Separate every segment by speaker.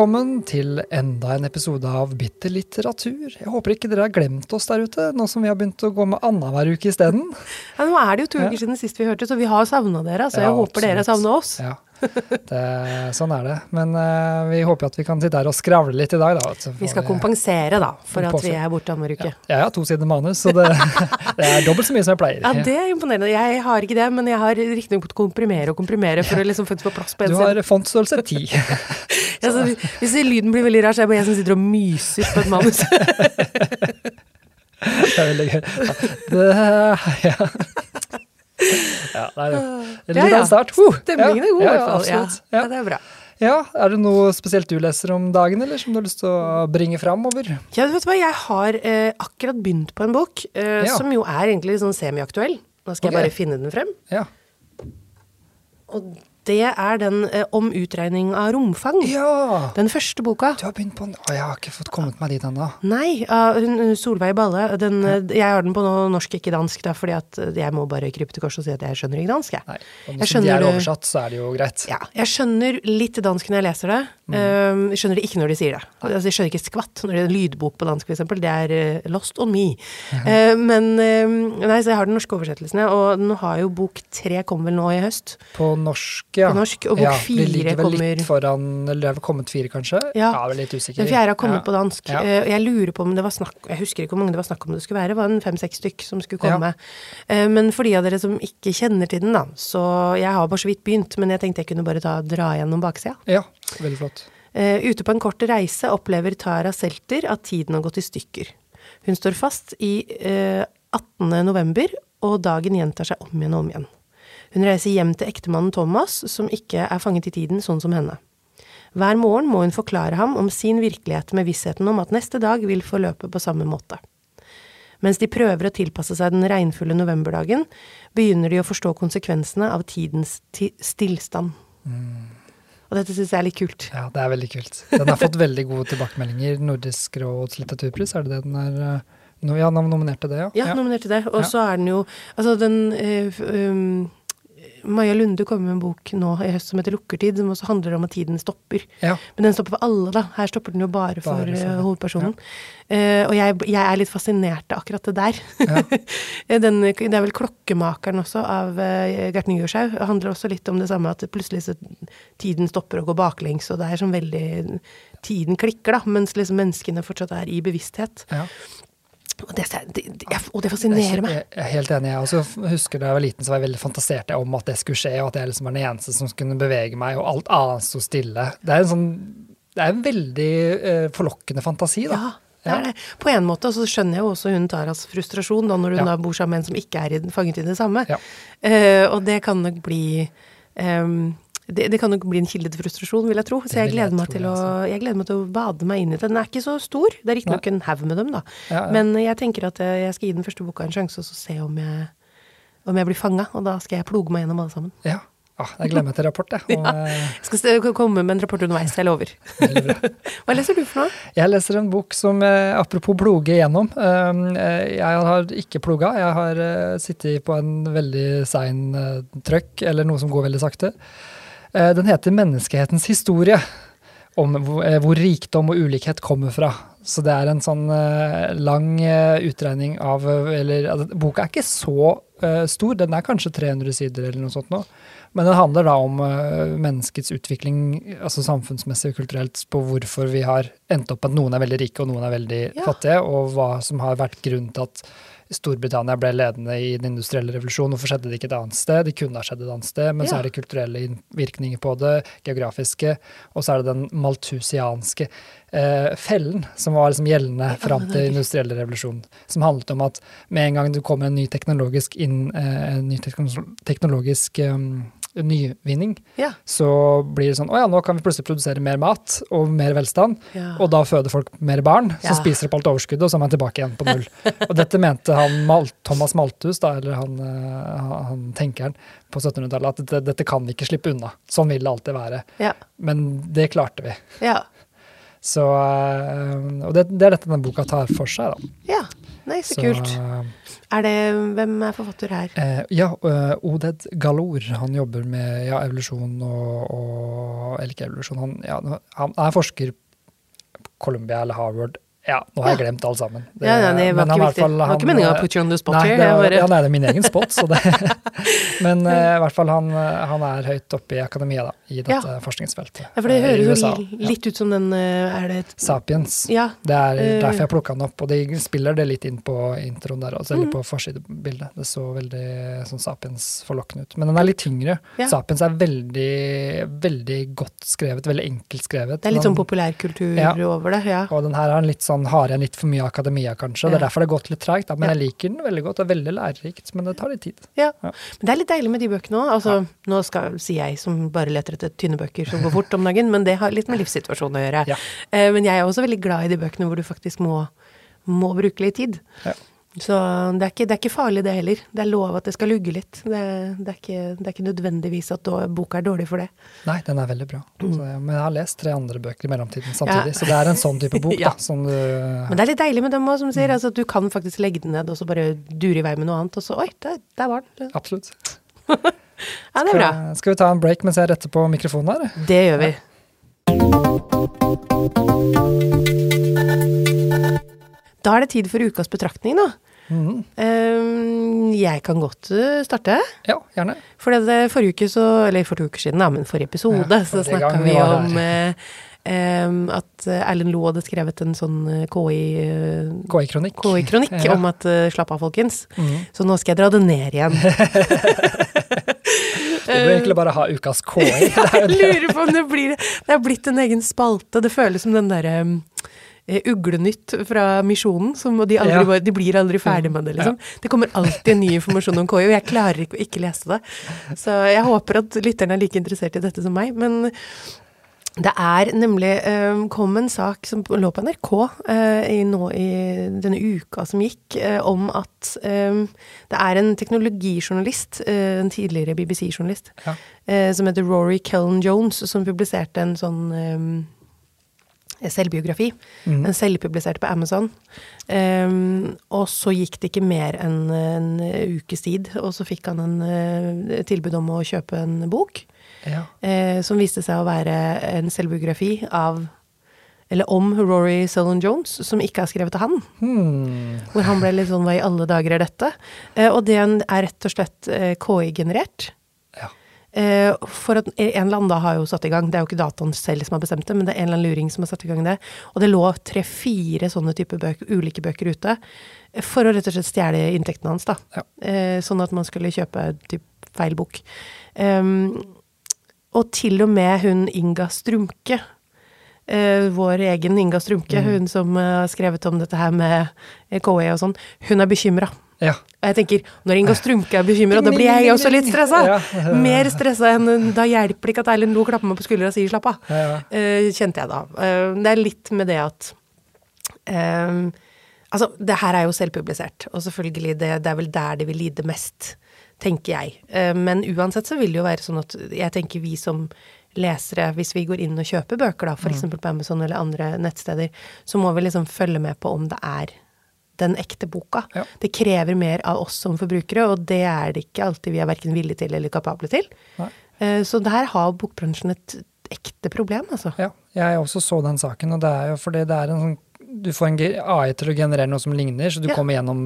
Speaker 1: velkommen til enda en episode av Bitte litteratur. Jeg håper ikke dere har glemt oss der ute, nå som vi har begynt å gå med annenhver uke isteden.
Speaker 2: Ja, nå er det jo to uker siden sist vi hørte, så vi har savna dere. Så jeg
Speaker 1: Ja,
Speaker 2: håper dere
Speaker 1: har
Speaker 2: savner oss.
Speaker 1: Ja, det, sånn er det. Men uh, vi håper at vi kan sitte her og skravle litt i dag, da. Så
Speaker 2: Vi skal kompensere, da, for at vi er borte annenhver uke.
Speaker 1: Ja, jeg har to sider manus, så det, det er dobbelt så mye som jeg pleier.
Speaker 2: Ja, det er imponerende. Jeg har ikke det, men jeg har riktignok måttet komprimere og komprimere for å liksom få plass på en side.
Speaker 1: Du har fontstørrelse ti.
Speaker 2: Ja, hvis lyden blir veldig rar, så er det bare jeg som sitter og myser på et manus.
Speaker 1: Det er veldig gøy. Ja, det, ja. ja det er jo
Speaker 2: Ja,
Speaker 1: Litt av
Speaker 2: ja.
Speaker 1: en start. Uh,
Speaker 2: Stemningen er god, i
Speaker 1: ja,
Speaker 2: hvert fall. Ja, ja,
Speaker 1: Ja.
Speaker 2: det er bra.
Speaker 1: Ja, Er det noe spesielt du leser om dagen, eller som du har lyst til å bringe framover?
Speaker 2: Ja, du vet hva, jeg har eh, akkurat begynt på en bok eh,
Speaker 1: Ja.
Speaker 2: som jo er egentlig sånn semiaktuell. Nå skal
Speaker 1: okay.
Speaker 2: jeg bare finne den frem.
Speaker 1: Ja.
Speaker 2: Og det er den eh, om utregning av romfang.
Speaker 1: ja!
Speaker 2: Den første boka.
Speaker 1: Du har begynt på den. Å, jeg har ikke fått kommet meg dit ennå.
Speaker 2: Nei, av hun- Solveig Balle. Den, eh, Jeg har den på noe norsk, ikke dansk, da, fordi at eh, jeg må bare krype til korset og si at jeg skjønner ikke dansk. Jeg.
Speaker 1: Nei. Og
Speaker 2: Jeg
Speaker 1: når de
Speaker 2: skjønner
Speaker 1: er
Speaker 2: det-
Speaker 1: oversatt, så er det jo greit.
Speaker 2: Ja, jeg skjønner litt dansk når jeg leser det. Um, jeg skjønner det ikke når de sier det. Altså, jeg skjønner ikke skvatt når det er en lydbok på dansk, f.eks. Det er eh, lost on me. Eh, men eh, Nei, så jeg har den norske oversettelsene, og nå har jo bok tre kommet vel nå i høst.
Speaker 1: På norsk, ja.
Speaker 2: På norsk, og bok
Speaker 1: ja,
Speaker 2: fire
Speaker 1: Det ligger vel
Speaker 2: kommer-
Speaker 1: litt foran Eller det er vel kommet fire, kanskje?
Speaker 2: Ja.
Speaker 1: Er vel litt usikker.
Speaker 2: Den fjerde har kommet
Speaker 1: ja.
Speaker 2: på dansk.
Speaker 1: Ja.
Speaker 2: Eh, og jeg lurer på om det var snakk Jeg husker ikke hvor mange det var snakk om det skulle være. Det var en fem-seks stykk som skulle
Speaker 1: Ja.
Speaker 2: komme. Eh, men for de av dere som ikke kjenner til den, da, så Jeg har bare så vidt begynt, men jeg tenkte jeg kunne bare ta, dra gjennom baksida.
Speaker 1: Ja, veldig flott.
Speaker 2: Uh, ute på en kort reise opplever Tara Selter at tiden har gått i stykker. Hun står fast i uh, 18. november, og dagen gjentar seg om igjen og om igjen. Hun reiser hjem til ektemannen Thomas, som ikke er fanget i tiden sånn som henne. Hver morgen må hun forklare ham om sin virkelighet med vissheten om at neste dag vil forløpe på samme måte. Mens de prøver å tilpasse seg den regnfulle novemberdagen, begynner de å forstå konsekvensene av tidens ti stillstand. Og dette syns jeg er litt kult.
Speaker 1: Ja, det er veldig kult. Den har fått veldig gode tilbakemeldinger. Nordisk råds litteraturpris, er det det den er eh, Ja, den nominerte det, ja.
Speaker 2: Ja, nominert til det. Og
Speaker 1: Ja.
Speaker 2: så er den jo Altså, den f- um, Maja Lunde kommer med en bok nå i høst som heter 'Lukkertid', som også handler om at tiden stopper.
Speaker 1: ja.
Speaker 2: Men den stopper for alle, da. Her stopper den jo bare for,
Speaker 1: Bare for-
Speaker 2: eh, hovedpersonen. Uh, og jeg, jeg er litt fascinert av akkurat det der.
Speaker 1: Ja.
Speaker 2: den, det er vel 'Klokkemakeren' også, av uh, Gert Nygaardshaug. Det handler også litt om det samme, at plutselig så tiden stopper og går baklengs, og det er sånn veldig Tiden klikker, da, mens liksom menneskene fortsatt er i bevissthet.
Speaker 1: ja.
Speaker 2: Og det, det, og det fascinerer meg.
Speaker 1: jeg er helt enig. Jeg også husker da jeg var liten, så var jeg veldig fantasert om at det skulle skje, og at jeg liksom var den eneste som kunne bevege meg, og alt annet sto stille. Det er en sånn Det er en veldig eh, forlokkende fantasi, da.
Speaker 2: Ja, det er det. På en måte, og så skjønner jeg jo også hun Taras frustrasjon da, når hun
Speaker 1: Ja.
Speaker 2: da bor sammen med en som ikke er i, fanget i det samme.
Speaker 1: Ja.
Speaker 2: Uh, og det kan nok bli ehm, det, det kan nok bli en kilde til frustrasjon, vil jeg tro. Så jeg gleder,
Speaker 1: jeg
Speaker 2: å,
Speaker 1: altså.
Speaker 2: jeg gleder meg til å bade meg inn i det. Den er ikke så stor. Det er riktignok en haug med dem, da.
Speaker 1: Ja, ja.
Speaker 2: Men jeg tenker at eh, jeg skal gi den første boka en sjanse, og så se om jeg, om jeg blir fanga. Og da skal jeg ploge meg gjennom alle sammen.
Speaker 1: Ja. Ah, jeg gleder meg til rapport, jeg. Og, eh,
Speaker 2: Jeg skal komme med en rapport underveis, jeg lover. Hva leser du for noe?
Speaker 1: Jeg leser en bok som, eh, apropos ploge igjennom eh, Jeg har ikke ploga. Jeg har sittet på en veldig sein trøkk, eller noe som går veldig sakte. Eh, Den heter 'Menneskehetens historie'. Om hvor, eh, rikdom og ulikhet kommer fra. Så det er en sånn eh, lang utregning av Eller altså, boka er ikke så stor, den er kanskje 300 sider eller noe sånt nå. Men den handler da om menneskets utvikling altså samfunnsmessig og kulturelt på hvorfor vi har endt opp at noen er veldig rike og noen er veldig
Speaker 2: Ja.
Speaker 1: fattige, og hva som har vært grunnen til at Storbritannia ble ledende i den industrielle revolusjonen. Hvorfor skjedde det ikke et annet sted? Det kunne ha skjedd et annet sted, men så er det kulturelle innvirkninger på det, geografiske, og så er det den maltusianske eh, fellen som var liksom gjeldende fram til industrielle revolusjonen, Som handlet om at med en gang det kommer en ny teknologisk, inn, eh, en ny teknologisk eh, nyvinning,
Speaker 2: Ja.
Speaker 1: så blir det sånn å ja, nå kan vi plutselig produsere mer mat og mer velstand.
Speaker 2: Ja.
Speaker 1: Og da føder folk mer barn, som
Speaker 2: Ja.
Speaker 1: spiser opp alt overskuddet, og så er man tilbake igjen på null. og dette mente han Mal Thomas Malthus, da, eller han, eh, han- tenkeren på 1700-tallet, at dette, dette kan vi ikke slippe unna. Sånn vil det alltid være.
Speaker 2: Ja.
Speaker 1: Men det klarte vi.
Speaker 2: Ja.
Speaker 1: Så, eh, og det, det er dette denne boka tar for seg. da.
Speaker 2: ja. Nei, så, kult. Er det, hvem er forfatter her?
Speaker 1: Eh, ja, uh, Oded Galor. Han jobber med ja, evolusjon og, og Eller ikke evolusjon, han, ja, han er forsker på Columbia eller Harvard ja, nå har jeg glemt alt sammen.
Speaker 2: Det, ja, ja, det var ikke viktig. det var ikke meninga å put you on the spot
Speaker 1: nei. Det var, ja, nei, det er min egen spot, så det Men uh, i hvert fall han, han, er høyt oppe i akademia, da, i dette ja. forskningsfeltet.
Speaker 2: Ja, for det høres jo litt ut som den Er det
Speaker 1: Sapiens.
Speaker 2: Ja.
Speaker 1: Det er derfor jeg plukka den opp, og de spiller det litt inn på introen der, altså, mm. eller på forsidebildet. Det så veldig sånn Sapiens-forlokkende ut. Men den er litt tyngre. Sapiens er veldig, veldig godt skrevet, veldig enkelt skrevet.
Speaker 2: Det er litt sånn populærkultur over det, ja.
Speaker 1: Og den her har en litt sånn, har jeg litt for mye akademia, kanskje. Ja. Det er derfor det har gått litt treigt. Men ja. jeg liker den veldig godt. Det er veldig lærerikt, men det tar litt tid.
Speaker 2: Ja. ja. Men det er litt deilig med de bøkene òg. Altså, nå skal, sier jeg som bare leter etter tynne bøker som går fort om dagen, men det har litt med livssituasjonen å gjøre. Ja. men jeg er også veldig glad i de bøkene hvor du faktisk må, må bruke litt tid. Ja. Så det er, ikke, det er, ikke, farlig, det heller. Det er lov at det skal lugge litt. Det, det, er, ikke, det er, ikke, nødvendigvis at boka er dårlig for det.
Speaker 1: Nei, den er veldig bra. Mm. Så, men jeg har lest tre andre bøker i mellomtiden samtidig, ja. så det er en sånn type bok. ja. da, du,
Speaker 2: Men det er litt deilig med dem òg, som du sier. Mm. Altså, at du kan faktisk legge den ned og så bare dure i vei med noe annet, og så oi, der, der var den.
Speaker 1: Absolutt.
Speaker 2: ja, det er bra.
Speaker 1: Skal, skal vi ta en break mens jeg retter på mikrofonen her?
Speaker 2: Det gjør vi. Da er det tid for ukas betraktning, da. Mm. Um, jeg kan godt uh, starte.
Speaker 1: Ja, gjerne.
Speaker 2: For det, forrige uke så Eller for to uker siden, da, men forrige episode, ja, så snakka vi om uh, um, at Erlend Loe hadde skrevet en sånn KI uh,
Speaker 1: KI-kronikk.
Speaker 2: KI-kronikk ja. om at slapp av, folkens. Mm. Så nå skal jeg dra det ned igjen.
Speaker 1: Du bør egentlig bare ha ukas KI.
Speaker 2: jeg lurer på om det blir Det er blitt en egen spalte. Det føles som den derre um, Eh, uglenytt fra Misjonen. Som, de, aldri, ja. de, blir aldri ferdig med det, liksom. Ja. Det kommer alltid ny informasjon om KI, og jeg klarer ikke å ikke lese det. Så jeg håper at lytterne er like interessert i dette som meg. Men det er nemlig um, kom en sak som lå på NRK uh, i, nå, i denne uka som gikk, uh, om at um, det er en teknologijournalist, uh, en tidligere BBC-journalist, ja. som heter Rory Kellen Jones, som publiserte en sånn selvbiografi. Mm. Den selvpubliserte på Amazon. Um, og så gikk det ikke mer enn en ukes tid, og så fikk han en uh, tilbud om å kjøpe en bok. Ja. Uh, som viste seg å være en selvbiografi av eller om Rory Sullen Jones, som ikke har skrevet av han. Hmm. Hvor han ble litt sånn Hva i alle dager er dette? Uh, og det er rett og slett KI-generert. Eh, for at en eller annen da har jo satt i gang, det er jo ikke dataen selv som har bestemt det, men det er en eller annen luring som har satt i gang det. Og det lå tre-fire sånne typer bøker, ulike bøker ute eh, for å rett og slett stjele inntektene hans, da. Ja. Eh, sånn at man skulle kjøpe typ feil bok. Um, og til og med hun Inga Strumke, vår egen Inga Strumke, mm. hun som har uh, skrevet om dette her med KE og sånn, hun er bekymra. Ja. Og jeg tenker, når Inga Strumke er bekymra, da blir jeg også litt stressa. Ja. Mer stressa enn Da hjelper det ikke at Erlend Loe klapper meg på skuldra og sier 'slapp av'. Ja. Uh, kjente jeg da. Uh, det er litt med det at uh, Altså, det her er jo selvpublisert, og selvfølgelig, det, det, er vel der det vil lide mest, tenker jeg. men uansett så vil det jo være sånn at jeg tenker vi som lesere, hvis vi går inn og kjøper bøker, da, f.eks. Mm. på Amazon eller andre nettsteder, så må vi liksom følge med på om det er den ekte boka. Ja. Det krever mer av oss som forbrukere, og det er det ikke alltid vi er verken villige til eller kapable til. Nei. Eh, så der har bokbransjen et ekte problem, altså.
Speaker 1: Ja, jeg også så den saken, og det er jo fordi det er en sånn du får en AI til å generere noe som ligner, så du ja. kommer gjennom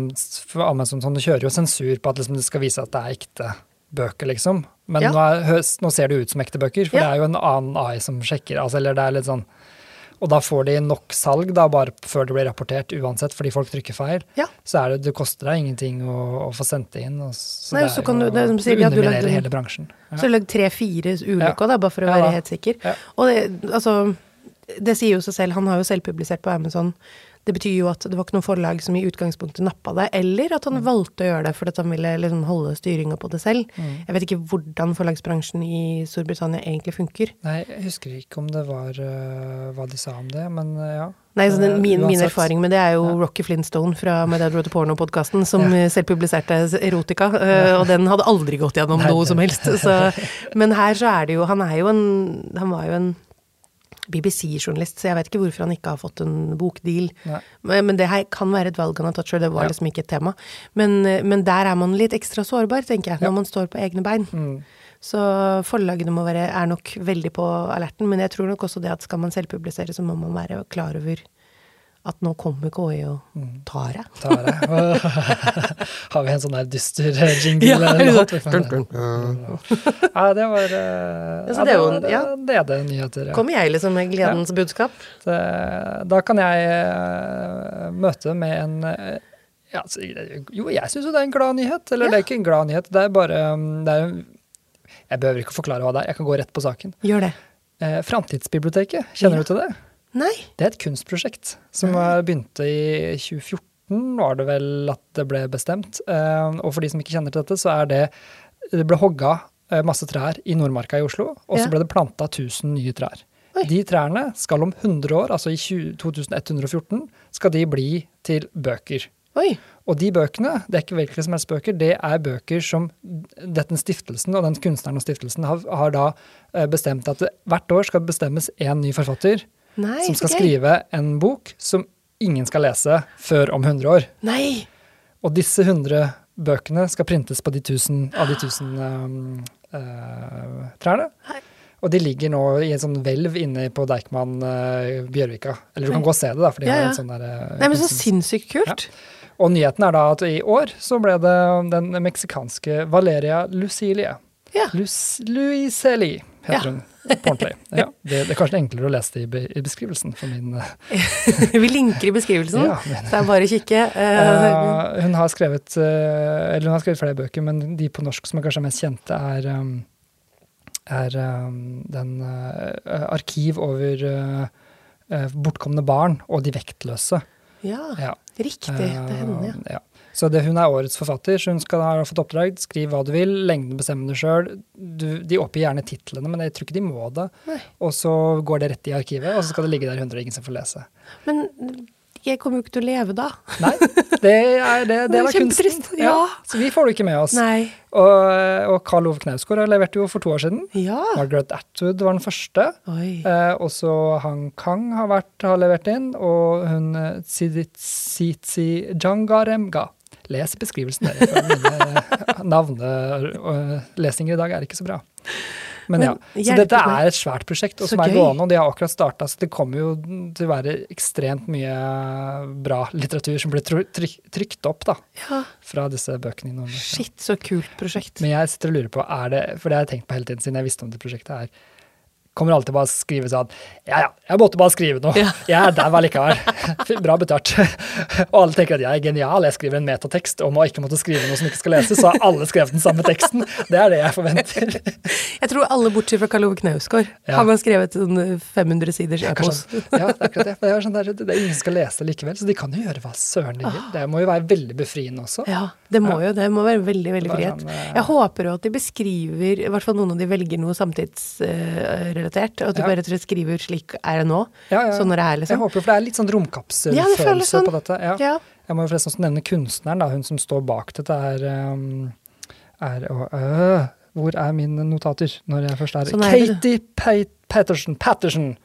Speaker 1: Amazon sånn, du kjører jo sensur på at liksom, det skal vise at det er ekte bøker, liksom. Men ja. nå, er, nå, ser det ut som ekte bøker, for ja. det er jo en annen AI som sjekker. Altså, eller det er litt sånn og da får de nok salg da, bare før det blir rapportert, uansett, fordi folk trykker feil. Ja. Så er det, det koster deg ingenting å, å få sendt det inn. Og, så Nei, det, så kan du, det, det underminerer hele bransjen.
Speaker 2: Ja. Så du lagd tre-fire ulykker, ja. bare for å være helt sikker. Og det, altså, det sier jo seg selv, han har jo selv publisert på Amazon det betyr jo at det var ikke noe forlag som i utgangspunktet nappa det, eller at han mm. valgte å gjøre det fordi han ville liksom holde styringa på det selv. Mm. Jeg vet ikke hvordan forlagsbransjen i Storbritannia egentlig funker.
Speaker 1: Nei, jeg husker ikke om det var uh, hva de sa om det, men uh, ja.
Speaker 2: Nei, så den, min, min, erfaring med det er jo ja. Rocky Flintstone fra My Dad Wrote Porno-podkasten, som ja. selv publiserte erotika, og den hadde aldri gått gjennom Nei, noe som helst. Så, men her så er det jo Han er jo en Han var jo en BBC-journalist, så jeg vet ikke hvorfor han ikke har fått en bokdeal.
Speaker 1: Nei.
Speaker 2: Men, men det her kan være et valg han har tatt sjøl, det var
Speaker 1: Ja.
Speaker 2: liksom ikke et tema. Men, eh, men der er man litt ekstra sårbar, tenker jeg,
Speaker 1: Ja.
Speaker 2: når man står på egne bein.
Speaker 1: Mm.
Speaker 2: Så forlagene må være, er nok veldig på alerten, men jeg tror nok også det at skal man selvpublisere, så må man være klar over at nå kommer KI og
Speaker 1: Mm.
Speaker 2: tar deg.
Speaker 1: Tar deg. Har vi en sånn der dyster eh, jingle?
Speaker 2: Ja, dun, dun.
Speaker 1: Ja, det var eh,
Speaker 2: Ja, det er jo
Speaker 1: det var-
Speaker 2: ja.
Speaker 1: det er det nyheter. Ja.
Speaker 2: Kommer jeg liksom med gledens budskap?
Speaker 1: Det, da kan jeg eh, møte med en eh, ja, Jo, jeg syns jo det er en glad nyhet. Eller det er ikke en glad nyhet, det er bare um, det er, Jeg behøver ikke å forklare hva det er, jeg kan gå rett på saken.
Speaker 2: Gjør det.
Speaker 1: Eh, Framtidsbiblioteket, kjenner
Speaker 2: Ja.
Speaker 1: du til det?
Speaker 2: Nei.
Speaker 1: Det er et kunstprosjekt som begynte i 2014, var det vel at det ble bestemt. Eh, Og for de som ikke kjenner til dette, så er det Det ble hogga eh, masse trær i Nordmarka i Oslo, og så ble det planta 1000 nye trær.
Speaker 2: Oi.
Speaker 1: De trærne skal om 100 år, altså i 2114, skal de bli til bøker.
Speaker 2: Oi.
Speaker 1: Og de bøkene, det er ikke hvilke som helst bøker, det er bøker som denne stiftelsen og den kunstneren og stiftelsen har, har da eh, bestemt at hvert år skal bestemmes én ny forfatter
Speaker 2: Nei,
Speaker 1: som skal
Speaker 2: okay.
Speaker 1: skrive en bok som ingen skal lese før om 100 år.
Speaker 2: Nei.
Speaker 1: Og disse 100 bøkene skal printes på de tusen, av de 1000 um, uh, trærne.
Speaker 2: Nei.
Speaker 1: Og de ligger nå i en sånn hvelv inne på Deichman uh, Bjørvika. Eller du kan gå og se det, da. for de
Speaker 2: Ja,
Speaker 1: har en sånn der, uh,
Speaker 2: Nei, men så sinnssykt kult.
Speaker 1: Og nyheten er da at i år så ble det den meksikanske Valeria Lucilie.
Speaker 2: Ja.
Speaker 1: Lus, Luiseli heter
Speaker 2: Ja.
Speaker 1: hun på ordentlig. Ja, det, det er kanskje enklere å lese det i, be, i beskrivelsen for min eh,
Speaker 2: Vi linker i beskrivelsen,
Speaker 1: Ja, men-
Speaker 2: så det er bare å kikke. Eh,
Speaker 1: hun har skrevet eller hun har skrevet flere bøker, men de på norsk som er kanskje mest kjente, er, er den uh, arkiv over eh, bortkomne barn og de vektløse.
Speaker 2: ja,
Speaker 1: Ja.
Speaker 2: riktig. Det er henne, ja.
Speaker 1: Ja. Så det, hun er årets forfatter, så hun skal ha fått oppdrag. Skriv hva du vil, lengden bestemmer du sjøl. De oppgir gjerne titlene, men jeg tror ikke de må det.
Speaker 2: Nei.
Speaker 1: Og så går det rett i arkivet, og så skal det ligge der 100 og ingen som får lese.
Speaker 2: Men jeg kommer jo ikke til å leve da.
Speaker 1: Nei, det er, det, det
Speaker 2: er
Speaker 1: kunsten.
Speaker 2: ja.
Speaker 1: Så vi får det ikke med oss.
Speaker 2: Nei.
Speaker 1: Og, og Karl Ove Knausgård leverte jo for to år siden.
Speaker 2: Ja.
Speaker 1: Margaret Atwood var den første. Eh, og så Han Kang har, vært, har levert inn, og hun eh, Tsitsi Jangaremga. Les beskrivelsen, der. For mine navnelesninger i dag er ikke så bra. Men,
Speaker 2: Men
Speaker 1: ja, Så dette er et svært prosjekt, og som er gående. Og de har akkurat starta, så det kommer jo til å være ekstremt mye bra litteratur som blir trykt opp da,
Speaker 2: Ja.
Speaker 1: fra disse bøkene i Norge.
Speaker 2: Shit, så kult prosjekt.
Speaker 1: Men jeg sitter og lurer på, er det, for det har jeg tenkt på hele tiden siden jeg visste om det prosjektet her, kommer alltid bare skrive sånn Ja ja, jeg måtte bare skrive noe.
Speaker 2: Ja.
Speaker 1: Jeg er der likevel. Bra betalt. Og alle tenker at jeg er genial, jeg skriver en metatekst om å ikke måtte skrive noe som ikke skal leses, så har alle skrevet den samme teksten. Det er det jeg forventer.
Speaker 2: Jeg tror alle bortsett fra Karl Ove Knausgård
Speaker 1: Ja.
Speaker 2: har man skrevet sånn 500 siders epos.
Speaker 1: Ja, det er akkurat det. Det, er sånn der, det er ingen skal lese likevel, så de kan jo gjøre hva søren de vil. Det må jo være veldig befriende også.
Speaker 2: Ja, det må jo det. må være veldig veldig frihet.
Speaker 1: sånn, eh,
Speaker 2: Jeg håper jo at de beskriver, i hvert fall noen av de velger noe samtidsrelatert, og at du
Speaker 1: Ja.
Speaker 2: bare tror skriver ut 'slik er det nå'.
Speaker 1: Ja, ja.
Speaker 2: Sånn er det her,
Speaker 1: Jeg håper jo, for det er litt sånn
Speaker 2: Ja, det sånn.
Speaker 1: på dette. Ja.
Speaker 2: Ja.
Speaker 1: Jeg må jo forresten også nevne kunstneren, da, hun som står bak dette, er, um, er og, øh, Hvor er mine notater når jeg først er
Speaker 2: Sånn er det.
Speaker 1: Katie Pa- Patterson. Patterson.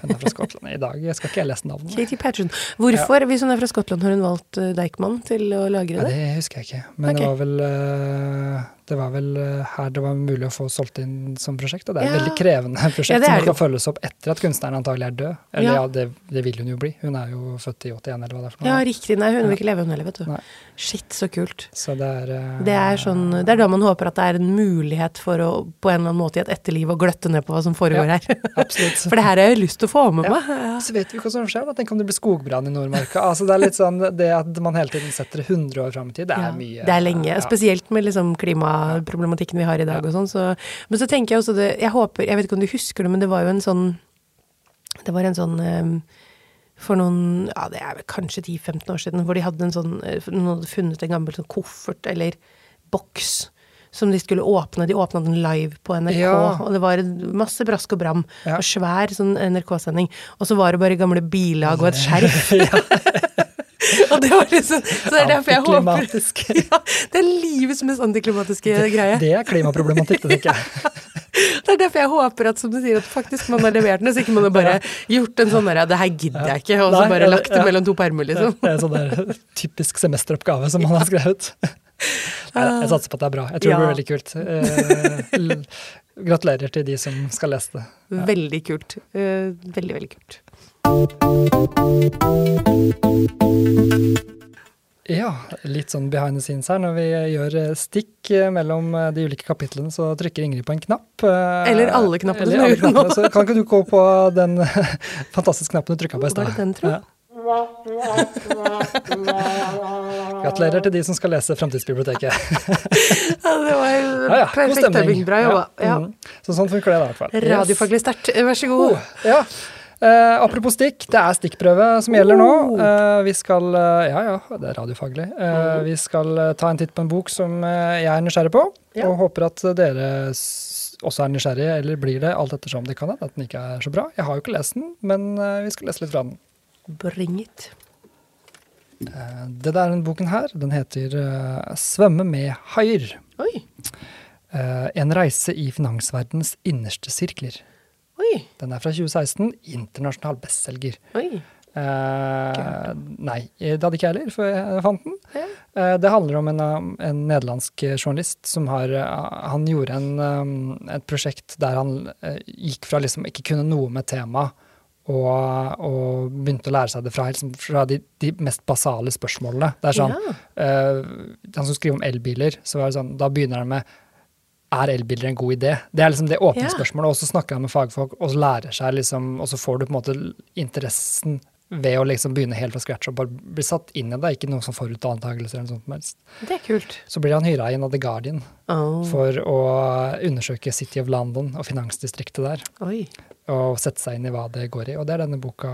Speaker 1: Hun er fra Skottland. I dag Jeg skal ikke lese navnet.
Speaker 2: Katie Patterson. Hvorfor, hvis hun er fra Skottland, har hun valgt eh, Deichman til å lagre
Speaker 1: Ja,
Speaker 2: det?
Speaker 1: det husker jeg ikke. Men
Speaker 2: okay.
Speaker 1: det var vel, øh, det var vel øh, her det var mulig å få solgt inn som prosjekt. Og det er et
Speaker 2: Ja.
Speaker 1: veldig krevende prosjekt
Speaker 2: Ja, det det.
Speaker 1: som kan følges opp etter at kunstneren antagelig er død. Eller
Speaker 2: Ja.
Speaker 1: ja, det, det vil hun jo bli. Hun er jo født i 81, eller hva det er for noe.
Speaker 2: Ja, riktig. Nei, hun vil ikke leve, hun heller, vet du.
Speaker 1: Nei.
Speaker 2: Shit, så kult.
Speaker 1: Så det er uh,
Speaker 2: Det er, sånn, det er da man håper at det er en mulighet for å på en eller annen måte i et etterliv å gløtte ned på hva som foregår her.
Speaker 1: Absolutt.
Speaker 2: For det her har jeg lyst til å få med meg.
Speaker 1: Så vet vi hva som skjer. da. Tenk om det blir skogbrann i Nordmarka. Altså, det er litt sånn, det at man hele tiden setter 100 år fram i tid, det er mye.
Speaker 2: Det er lenge. Spesielt med liksom klimaproblematikken vi har i dag
Speaker 1: Ja.
Speaker 2: og sånn. Så, men så tenker jeg også det Jeg håper Jeg vet ikke om du husker det, men det var jo en sånn Det var en sånn eh, for noen ja det er vel kanskje 10-15 år siden, hvor de hadde en sånn eh, Noen hadde funnet en gammel sånn koffert eller boks som de skulle åpne. De åpna den live på NRK,
Speaker 1: Ja.
Speaker 2: og det var masse brask og bram.
Speaker 1: Ja.
Speaker 2: Og svær sånn NRK-sending. Og så var det bare gamle bilag og et skjerf. og det var liksom Så det er derfor jeg håper ja, Det er livets mest antiklimatiske greie.
Speaker 1: Det er klimaproblematikk, det tenker jeg.
Speaker 2: Det Det er derfor jeg håper at som du sier, at faktisk man har levert den, så ikke man har bare gjort en sånn derre Det her gidder jeg ikke, og så bare lagt det mellom to permer, liksom.
Speaker 1: Det er en sånn der typisk semesteroppgave som man har skrevet. Jeg satser på at det er bra. Jeg tror det blir veldig kult. Eh, Gratulerer til de som skal lese det.
Speaker 2: Veldig kult. Eh, veldig, veldig kult.
Speaker 1: Ja, litt sånn behind the scenes her. Når vi gjør stikk eh, mellom eh, de ulike kapitlene, så trykker Ingrid på en knapp. eh,
Speaker 2: Eller alle knappene
Speaker 1: eller alle knappene. Så kan ikke du gå på den fantastiske knappen du trykka på i stad? Gratulerer til de som skal lese Framtidsbiblioteket.
Speaker 2: Ja, det var
Speaker 1: Ja, ja,
Speaker 2: perfekt timing. Bra jobba.
Speaker 1: Ja. Mm. Så sånn funker det da, i hvert fall.
Speaker 2: Radiofaglig sterkt. Vær så god.
Speaker 1: Oh, ja. Eh, apropos stikk, det er stikkprøve som gjelder nå. Eh, vi skal uh, Ja ja, det er radiofaglig.
Speaker 2: Mm.
Speaker 1: Vi skal ta en titt på en bok som jeg er nysgjerrig på,
Speaker 2: Ja.
Speaker 1: og håper at dere også er nysgjerrige, eller blir det alt ettersom. Det kan hende at den ikke er så bra. Jeg har jo ikke lest den, men vi skal lese litt fra den.
Speaker 2: Bring it.
Speaker 1: Det der den boken her, den heter 'Svømme med haier'.
Speaker 2: Oi.
Speaker 1: En reise i finansverdens innerste sirkler.
Speaker 2: Oi.
Speaker 1: Den er fra 2016. Internasjonal bestselger.
Speaker 2: Oi.
Speaker 1: Eh, nei, det hadde ikke jeg heller, før jeg fant den.
Speaker 2: Ja.
Speaker 1: Eh, det handler om en, um, en nederlandsk journalist som har eh, Han gjorde en, et prosjekt der han eh, gikk fra liksom ikke kunne noe med temaet, og, og begynte å lære seg det fra, liksom, fra de, de mest basale spørsmålene. Det er sånn,
Speaker 2: Ja.
Speaker 1: eh, Han som skriver om elbiler, så var det sånn, da begynner han med er elbiler en god idé? Det er liksom det åpne
Speaker 2: Ja.
Speaker 1: spørsmålet. Og så snakker han med fagfolk, og så lærer seg liksom, og så får du på en måte interessen ved å liksom begynne helt fra scratch og bare bli satt inn i det, ikke noe som forutantakelser eller noe sånt som helst.
Speaker 2: Det er kult.
Speaker 1: Så blir han hyra inn av The Guardian
Speaker 2: Oh.
Speaker 1: for å undersøke City of London og finansdistriktet der.
Speaker 2: Oi.
Speaker 1: Og sette seg inn i hva det går i. Og det er denne boka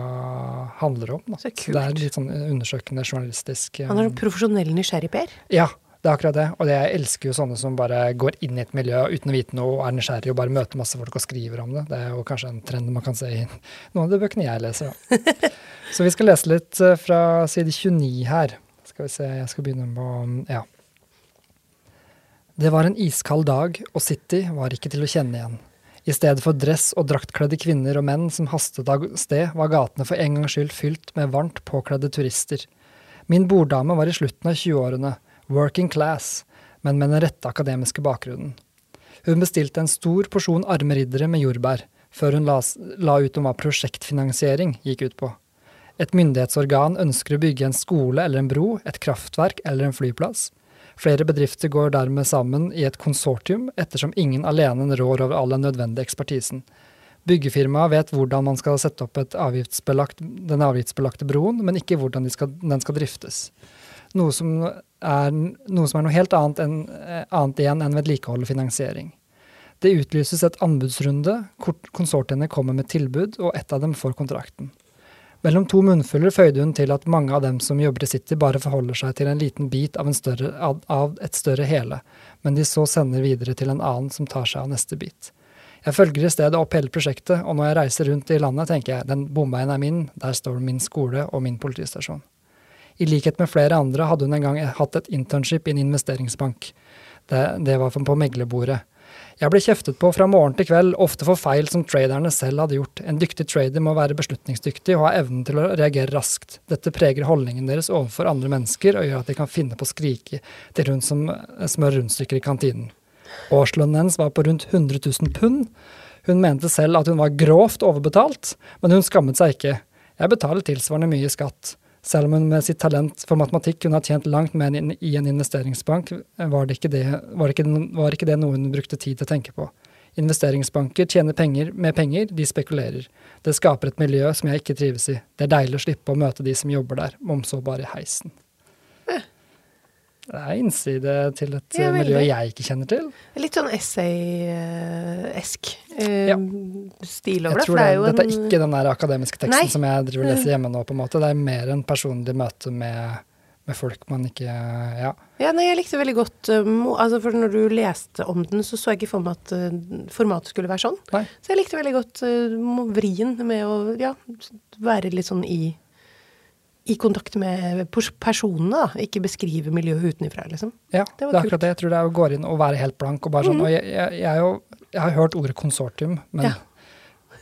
Speaker 1: handler om. Da.
Speaker 2: Så
Speaker 1: Så det er litt sånn undersøkende journalistisk.
Speaker 2: Han er
Speaker 1: en
Speaker 2: sånn profesjonell nysgjerrig, Per.
Speaker 1: ja, det er akkurat det. Og det, jeg elsker jo sånne som bare går inn i et miljø uten å vite noe og er nysgjerrig og bare møter masse folk og skriver om det. Det er jo kanskje en trend man kan se i noen av de bøkene jeg leser. Da. Så vi skal lese litt eh, fra side 29 her. Skal vi se, jeg skal begynne på Ja. Det var en iskald dag, og City var ikke til å kjenne igjen. I stedet for dress og draktkledde kvinner og menn som hastet av sted, var gatene for en gangs skyld fylt med varmt påkledde turister. Min borddame var i slutten av 20-årene, working class, men med den rette akademiske bakgrunnen. Hun bestilte en stor porsjon arme riddere med jordbær, før hun la, la ut om hva prosjektfinansiering gikk ut på. Et myndighetsorgan ønsker å bygge en skole eller en bro, et kraftverk eller en flyplass. Flere bedrifter går dermed sammen i et konsortium, ettersom ingen alene rår over all den nødvendige ekspertisen. Byggefirmaet vet hvordan man skal sette opp avgiftsbelagt, den avgiftsbelagte broen, men ikke hvordan de skal, den skal driftes. Noe som er noe, som er noe helt annet, enn, eh, annet igjen enn vedlikehold og finansiering. Det utlyses et anbudsrunde, hvor konsortiene kommer med tilbud, og ett av dem får kontrakten. Mellom to munnfuller føyde hun til at mange av dem som jobber i City, bare forholder seg til en liten bit av, en større, av, et større hele, men de så sender videre til en annen som tar seg av neste bit. Jeg følger i stedet opp hele prosjektet, og når jeg reiser rundt i landet, tenker jeg den bomveien er min, der står min skole og min politistasjon. I likhet med flere andre hadde hun en gang hatt et internship i en investeringsbank. Det, det var på meglerbordet. Jeg ble kjeftet på fra morgen til kveld, ofte for feil som traderne selv hadde gjort. En dyktig trader må være beslutningsdyktig og ha evnen til å reagere raskt. Dette preger holdningen deres overfor andre mennesker og gjør at de kan finne på å skrike til hun som smør rundstykker i kantinen. Årslønnen hennes var på rundt 100 000 pund. Hun mente selv at hun var grovt overbetalt, men hun skammet seg ikke. Jeg betaler tilsvarende mye i skatt. Selv om hun med sitt talent for matematikk kunne ha tjent langt mer i en investeringsbank, var, det ikke det, var, ikke, var ikke det noe hun brukte tid til å tenke på. Investeringsbanker tjener penger med penger, de spekulerer. Det skaper et miljø som jeg ikke trives i. Det er deilig å slippe å møte de som jobber der, om så bare i heisen. Det er innside til et
Speaker 2: Ja,
Speaker 1: miljø jeg ikke kjenner til.
Speaker 2: Litt sånn essay-esk eh,
Speaker 1: Ja.
Speaker 2: stil over det. For det er jo
Speaker 1: Dette er ikke den der akademiske teksten
Speaker 2: Nei.
Speaker 1: som jeg driver og leser hjemme nå. på en måte. Det er mer en personlig møte med, med folk man ikke Ja.
Speaker 2: Ja, nei, jeg likte veldig godt eh, altså For når du leste om den, så så jeg ikke for meg at eh, formatet skulle være sånn.
Speaker 1: Nei.
Speaker 2: Så jeg likte veldig godt eh, vrien med å ja, være litt sånn i i kontakt med personene, da. Ikke beskrive miljøet utenfra, liksom.
Speaker 1: Ja,
Speaker 2: Det
Speaker 1: det, er akkurat det. Jeg tror det er å gå inn og være helt blank. og bare sånn, og jeg, jeg, jeg, jo, jeg har hørt ordet konsortium, men
Speaker 2: Ja.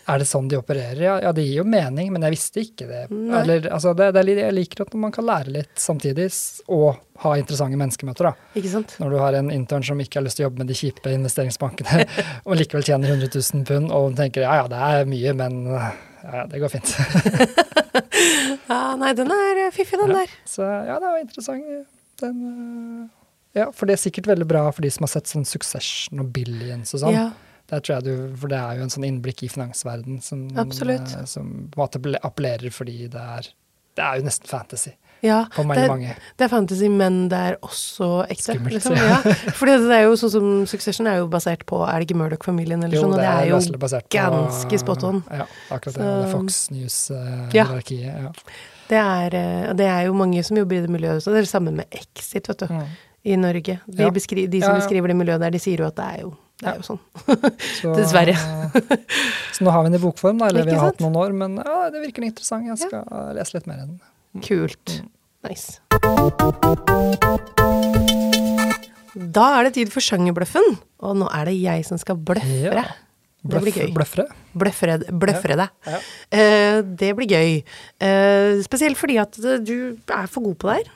Speaker 1: er det sånn de opererer? Ja, ja, det gir jo mening, men jeg visste ikke det. Eller, altså, det, det er, jeg liker at man kan lære litt samtidig, og ha interessante menneskemøter. da.
Speaker 2: Ikke sant?
Speaker 1: Når du har en intern som ikke har lyst til å jobbe med de kjipe investeringsbankene, og likevel tjener 100 000 pund, og tenker ja ja, det er mye, men ja, det går fint.
Speaker 2: Ja, nei, den er eh, fiffig, den
Speaker 1: Ja.
Speaker 2: der.
Speaker 1: Så ja, det var interessant. Den, øh, ja, for det er sikkert veldig bra for de som har sett sånn Succession og Billions og sånn.
Speaker 2: Ja.
Speaker 1: Der tror jeg du, For det er jo en sånn innblikk i finansverden som, øh, som på en måte appellerer fordi det er Det er jo nesten fantasy
Speaker 2: Ja,
Speaker 1: for
Speaker 2: det,
Speaker 1: mange.
Speaker 2: er-
Speaker 1: mange.
Speaker 2: det er fantasy, men det er også ekte.
Speaker 1: Skummelt,
Speaker 2: liksom.
Speaker 1: ja.
Speaker 2: Fordi det er jo sånn som Succession er jo basert på Er det ikke Murdoch-familien eller sånn? Og det er jo
Speaker 1: løselig basert på-
Speaker 2: ganske spot on.
Speaker 1: Ja, akkurat det.
Speaker 2: Så-
Speaker 1: det er Fox News-hierarkiet. ja.
Speaker 2: Det er, eh, det er jo mange som jobber i det miljøet, så det er det samme med Exit, vet du,
Speaker 1: Mm.
Speaker 2: i Norge. De,
Speaker 1: Ja.
Speaker 2: beskri, de som
Speaker 1: Ja, ja.
Speaker 2: beskriver det miljøet der, de sier jo at det er jo, det er jo sånn.
Speaker 1: Så,
Speaker 2: Dessverre.
Speaker 1: så nå har vi den i bokform, da. Eller vi har hatt noen år, men ja, det virker interessant. Jeg skal lese litt mer i den.
Speaker 2: Kult.
Speaker 1: Mm.
Speaker 2: Nice. Da er det tid for sjangerbløffen, og nå er det jeg som skal bløffe deg. Det blir gøy.
Speaker 1: Bløffere.
Speaker 2: Bløffere, bløffere deg.
Speaker 1: Ja.
Speaker 2: Uh, det blir gøy. Uh, spesielt fordi at eh, du er for god på det her.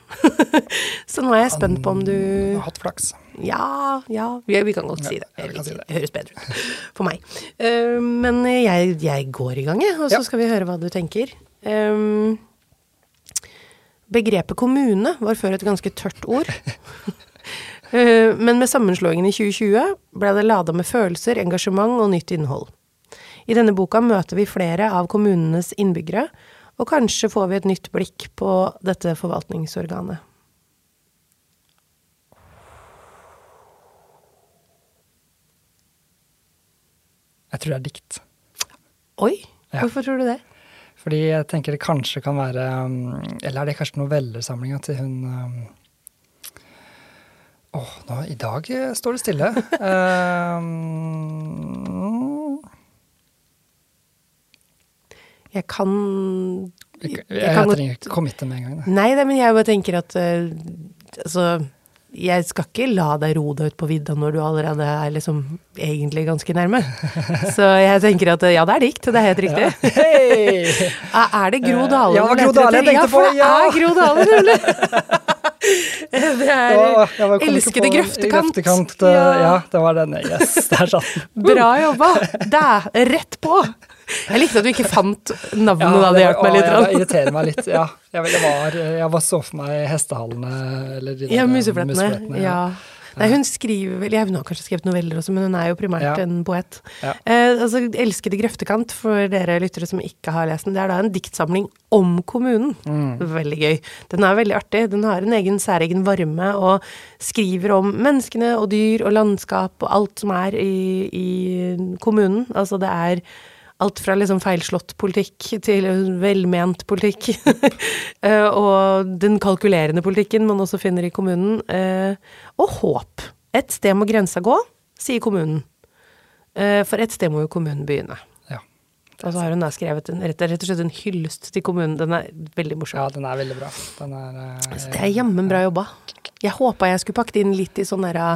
Speaker 2: Så nå er jeg spent på om du
Speaker 1: Jeg har hatt flaks.
Speaker 2: Ja, ja, vi, vi kan godt si det.
Speaker 1: Ja, si det.
Speaker 2: Høres bedre ut for meg. Uh, men jeg, jeg går i gang, jeg, og så skal vi høre hva du tenker. Eh, begrepet kommune var før et ganske tørt ord. Eh, men med sammenslåingen i 2020 ble det lada med følelser, engasjement og nytt innhold. I denne boka møter vi flere av kommunenes innbyggere, og kanskje får vi et nytt blikk på dette forvaltningsorganet.
Speaker 1: Jeg tror det er dikt.
Speaker 2: Oi,
Speaker 1: Ja.
Speaker 2: hvorfor tror du det?
Speaker 1: Fordi jeg tenker det kanskje kan være um, Eller er det kanskje novellesamlinga til hun um, Åh, nå, i dag eh, står det stille. um,
Speaker 2: Jeg kan
Speaker 1: jeg, jeg,
Speaker 2: jeg kan
Speaker 1: trenger ikke committe med en gang. Da.
Speaker 2: Nei, nei, men jeg bare tenker at uh, Altså, jeg skal ikke la deg ro deg ut på vidda når du allerede er liksom egentlig ganske nærme. Så jeg tenker at ja, det er dikt. Det er helt riktig.
Speaker 1: Ja.
Speaker 2: Er er det Gro Dale?
Speaker 1: Ja, Gro Dale jeg tenkte
Speaker 2: ja, for
Speaker 1: på,
Speaker 2: det
Speaker 1: ja.
Speaker 2: er Gro Dale, nemlig. Det er
Speaker 1: jeg kom
Speaker 2: Elskede grøftekant.
Speaker 1: grøftekant, ja. ja. det var den. Yes, der satt den.
Speaker 2: Bra jobba! Der, rett på! Jeg likte at du ikke fant navnet da, det hjalp meg litt.
Speaker 1: å, ja, Det irriterer meg litt, ja. Jeg, jeg, var, jeg var så for meg hestehallene eller de
Speaker 2: Ja, museflettene, Ja. Nei, hun skriver vel Hun har kanskje skrevet noveller også, men hun er jo primært
Speaker 1: Ja.
Speaker 2: en poet.
Speaker 1: Ja.
Speaker 2: Eh, altså, 'Elskede grøftekant', for dere lyttere som ikke har lest den, det er da en diktsamling om kommunen.
Speaker 1: Mm.
Speaker 2: Veldig gøy. Den er veldig artig. Den har en egen særegen varme og skriver om menneskene og dyr og landskap og alt som er i, i kommunen. Altså det er alt fra liksom feilslått politikk til velment politikk. Eh, og den kalkulerende politikken man også finner i kommunen. eh, og håp. Et sted må grensa gå, sier kommunen. Eh, for et sted må jo kommunen begynne. Og så har hun da skrevet en, rett, og slett en hyllest til kommunen. Den er veldig morsom.
Speaker 1: ja, den er veldig bra. Den er, uh,
Speaker 2: Så det er jammen bra jobba. Jeg håpa jeg skulle pakket inn litt i sånn derre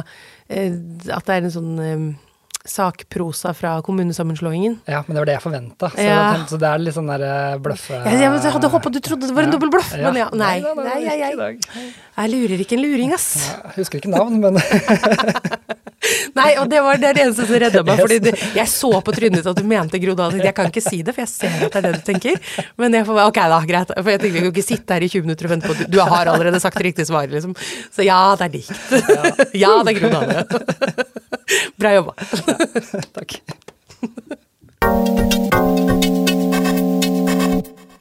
Speaker 2: At det er en sånn sakprosa fra kommunesammenslåingen.
Speaker 1: Ja, men det var det jeg forventa. Så,
Speaker 2: Ja.
Speaker 1: så det er litt sånn der eh, bløffe...
Speaker 2: Jeg, jeg, hadde håpa du trodde det var en
Speaker 1: Ja.
Speaker 2: dobbel bløff, men ja, nei.
Speaker 1: nei,
Speaker 2: nei,
Speaker 1: nei,
Speaker 2: jeg, jeg, jeg lurer ikke en luring, ass.
Speaker 1: Ja, jeg husker ikke navn, men
Speaker 2: Nei, og det var det, eneste som redda meg, fordi jeg så på trynet ditt at du mente Gro Dahl. Jeg kan ikke si det, for jeg ser at det er det du tenker. Men jeg får ok da, greit. For jeg tenker vi kan ikke sitte her i 20 minutter og vente på at du, du har allerede sagt riktig svar, liksom. Så ja, det er dikt. Ja, det er Gro Dahl. Bra jobba.
Speaker 1: Takk.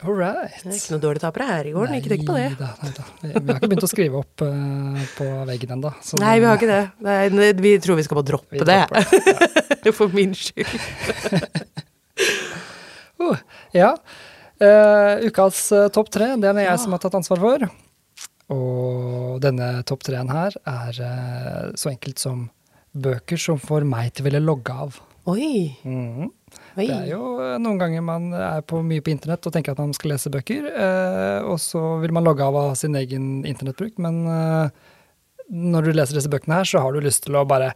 Speaker 1: All right.
Speaker 2: Det er ikke noe dårlig tapere her i gården, ikke tenk på det.
Speaker 1: Da, neida. Vi vi har ikke begynt å skrive opp uh, på veggen ennå.
Speaker 2: Nei, vi har ikke det. Nei, vi tror vi skal bare droppe
Speaker 1: Vi
Speaker 2: det.
Speaker 1: dropper
Speaker 2: For min skyld.
Speaker 1: Uh, ja. Uh, ukas eh, topp tre, den er jeg jeg som har tatt ansvar for. Og denne topp treen her er så enkelt som bøker som får meg til å ville logge av.
Speaker 2: Oi.
Speaker 1: Mhm.
Speaker 2: Oi.
Speaker 1: Det er jo eh, noen ganger man er på mye på internett og tenker at man skal lese bøker, eh, og så vil man logge av av sin egen internettbruk, men eh, når du leser disse bøkene her, så har du lyst til å bare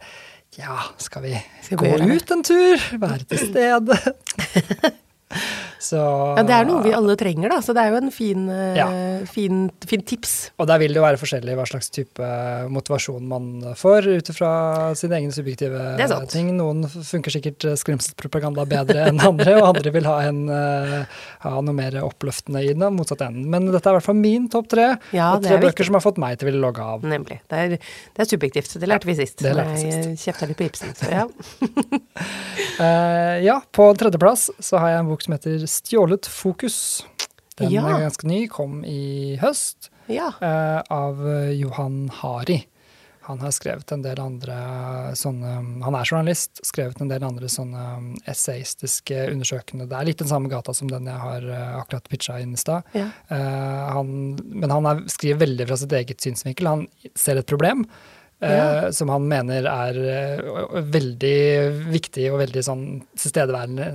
Speaker 1: Ja, skal vi
Speaker 2: Skal vi
Speaker 1: gå ut en tur? Være til stede? så
Speaker 2: Ja, det er noe vi alle trenger, da, så det er jo en fin, eh,
Speaker 1: Ja.
Speaker 2: fin, fin tips.
Speaker 1: Og der vil det jo være forskjellig hva slags type motivasjon man får ut ifra sine egne subjektive ting. Noen funker sikkert skrimselspropaganda bedre enn andre, og andre vil ha, en, eh, ha noe mer oppløftende i den motsatt enden. Men dette er i hvert fall min topp tre,
Speaker 2: Ja,
Speaker 1: og tre
Speaker 2: er
Speaker 1: bøker
Speaker 2: viktig.
Speaker 1: som har fått meg til å ville logge av.
Speaker 2: Nemlig. Det er, det er subjektivt. Det lærte vi sist.
Speaker 1: det lærte vi
Speaker 2: Jeg kjefta litt på Ibsen. Så ja.
Speaker 1: Eh, ja, på tredjeplass så har jeg en bok som heter Stjålet fokus. Den
Speaker 2: Ja.
Speaker 1: er ganske ny, kom i høst.
Speaker 2: ja.
Speaker 1: eh, av eh, Johan Hari. Han har skrevet en del andre sånne Han er journalist, skrevet en del andre sånne um, essayistiske undersøkende Det er litt den samme gata som den jeg har eh, akkurat pitcha inn i stad.
Speaker 2: ja.
Speaker 1: Eh, men han er, skriver veldig fra sitt eget synsvinkel. Han ser et problem. Eh, Som han mener er eh, veldig viktig og veldig sånn tilstedeværende,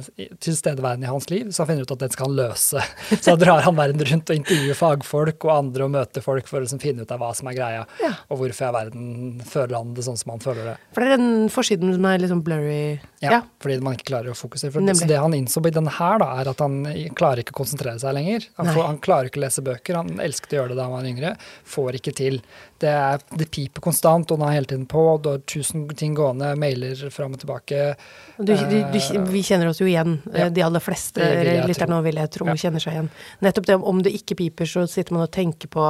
Speaker 1: tilstedeværende i hans liv, så han finner ut at den skal han løse. Så da drar han verden rundt og intervjuer fagfolk og andre og møter folk for å liksom finne ut av hva som er greia,
Speaker 2: Ja.
Speaker 1: og hvorfor i verden føler han det sånn som han føler det.
Speaker 2: For det er den forsiden som er litt sånn blurry.
Speaker 1: Ja,
Speaker 2: Ja.
Speaker 1: Fordi man ikke klarer å fokusere. For
Speaker 2: Nemlig.
Speaker 1: så det han innså i denne her, da, er at han klarer ikke å konsentrere seg lenger. Han, får, han klarer ikke å lese bøker. Han elsket å gjøre det da han var yngre. Får ikke til. Det, er, det piper konstant, og den er hele tiden på. Du har tusen ting gående, mailer fram og tilbake.
Speaker 2: Du, du, du, vi kjenner oss jo igjen.
Speaker 1: Ja.
Speaker 2: Eh, De aller fleste lytterne vil jeg tro
Speaker 1: Ja.
Speaker 2: kjenner seg igjen. Nettopp det om det ikke piper, så sitter man og tenker på